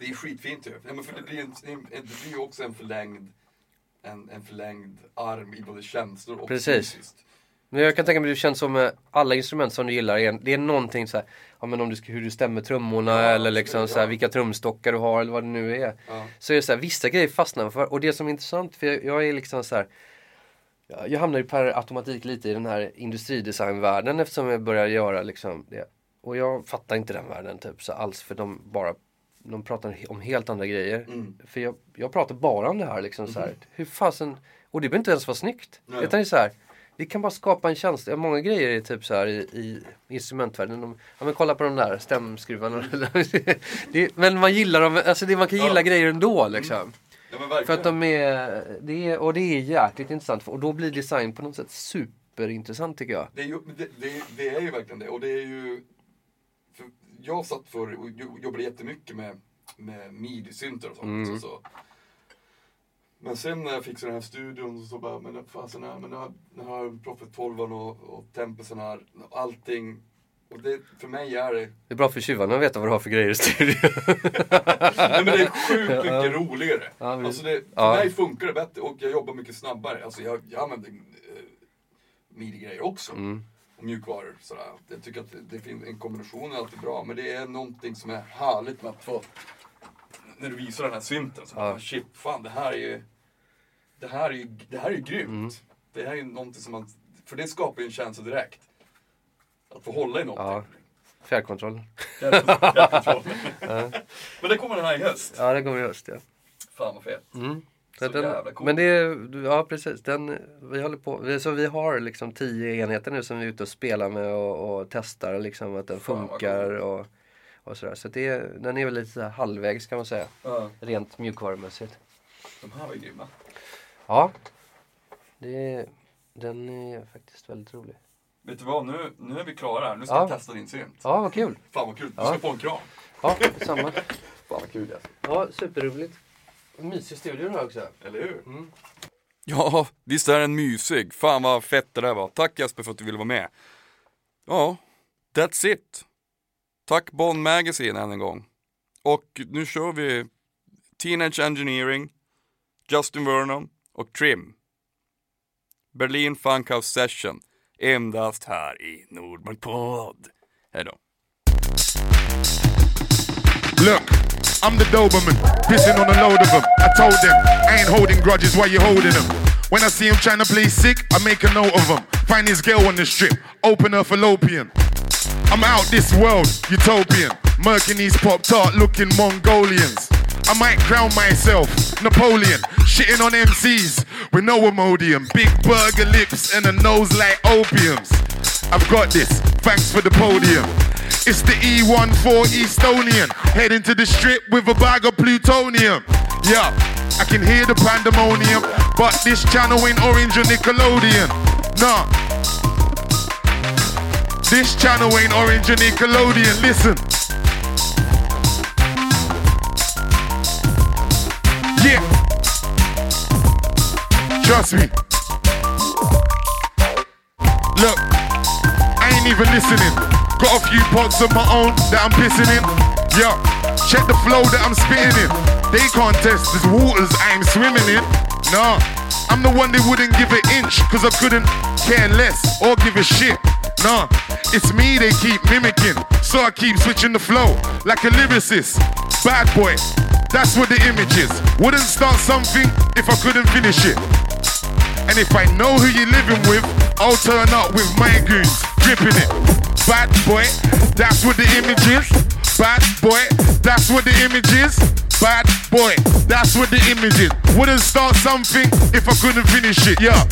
det är skitfint ju. Ja, men för det blir ju en, en, det blir ju också en förlängd, en, en förlängd arm i både känslor och Precis. fysiskt. Men jag kan tänka mig att det känns som med alla instrument som du gillar, det är någonting så här, ja men om du hur du stämmer trummorna Ja, eller liksom så här, ja. vilka trumstockar du har eller vad det nu är. Ja. Så är det så här, vissa grejer fastnar man för. Och det som är intressant, för jag, jag är liksom så här. Jag, jag hamnar ju per automatik lite i den här industridesignvärlden eftersom jag börjar göra liksom det. Och jag fattar inte den världen typ så alls för de bara de pratar om helt andra grejer. Mm. För jag, jag pratar bara om det här liksom så här. Hur fasen, och det behöver inte ens vara snyggt. Nej. Utan det är så här. Vi kan bara skapa en känsla. Många grejer är typ så här i, i instrumentvärlden. De, ja men kolla på de där stämskruvarna. det, men man gillar dem, alltså det, man kan gilla Ja. grejer ändå liksom. Ja men verkligen. För att de är, det är, och det är jäkligt intressant. Och då blir design på något sätt superintressant tycker jag. Det är, ju, det, det, det är ju verkligen det. Och det är ju... Jag satt för och jo- jobbade jättemycket med, med midi-syntar och sånt. Mm. Så. Men sen när jag fick så den här studion så bara, men fasen, här, men nu har, nu har Prophet 12 och, och Tempusen här, allting. Och det, för mig är det, Det är bra för tjuvarna att veta vad du har för grejer i studion. nej men det är sjukt mycket roligare. Ja, men- Alltså det, för ja. mig funkar det bättre och jag jobbar mycket snabbare. Alltså jag, jag använder eh, midi-grejer också. Mm. Mjukvaror. Sådär. Jag tycker att det, det finns en kombination är alltid bra, men det är någonting som är härligt med att få, när du visar den här synten, så Ja. ja. shit, fan det här är ju, det här är ju, det här är ju grymt. Mm. Det här är ju någonting som man, för det skapar ju en känsla direkt. Att få hålla i Ja. någonting. Fjärrkontroll. Fjärrkontroll. Men det kommer den här i höst. Ja, det kommer i höst ja. Fan vad fet. Mm. Så Så den, jävla cool. men det är, ja precis. Den, vi håller på, så vi har liksom tio enheter nu som vi är ute och spelar med och, och testar liksom att den Fan, funkar och, och sådär. Så det, den är väl lite så här halvvägs kan man säga. Ja, Rent mjukvarumässigt. de här var ju grymma. Ja. Det, den är faktiskt väldigt rolig. Vet du vad, nu, nu är vi klara här. Nu ska Ja. jag testa din synt. Ja, vad kul. Fan vad kul. Du Ja. ska få en kram. Ja, samma. Fan vad kul är. Ja, superroligt. Mysig studio här också. Eller hur? Ja, visst är den mysig. Fan vad fett det där var. Tack Jesper för att du ville vara med. Ja, that's it. Tack Bond Magazine än en gång. Och nu kör vi Teenage Engineering, Justin Vernon och Trim. Berlin Funkhouse Session. Endast här i Nordmark Podd. Hej då. Look, I'm the Doberman, pissing on a load of them. I told them, I ain't holding grudges while you holding them. When I see him trying to play sick, I make a note of him. Find his girl on the strip, open her fallopian. I'm out this world, utopian. Murking these pop tart looking Mongolians. I might crown myself Napoleon, shitting on MCs with no Imodium. Big burger lips and a nose like opiums. I've got this, thanks for the podium. It's the E14 Estonian, heading to the strip with a bag of plutonium. Yeah, I can hear the pandemonium, but this channel ain't Orange or Nickelodeon. Nah. This channel ain't Orange or Nickelodeon. Listen. Yeah. Trust me. Look, I ain't even listening. Got a few pots of my own that I'm pissing in. Yo, check the flow that I'm spitting in. They can't test these waters I am swimming in. Nah, I'm the one they wouldn't give an inch, cause I couldn't care less or give a shit. Nah, it's me they keep mimicking, so I keep switching the flow like a lyricist. Bad boy, that's what the image is. Wouldn't start something if I couldn't finish it. And if I know who you're living with, I'll turn up with my goons, gripping it. Bad boy, that's what the image is. Bad boy, that's what the image is. Bad boy, that's what the image is. Wouldn't start something if I couldn't finish it, yeah.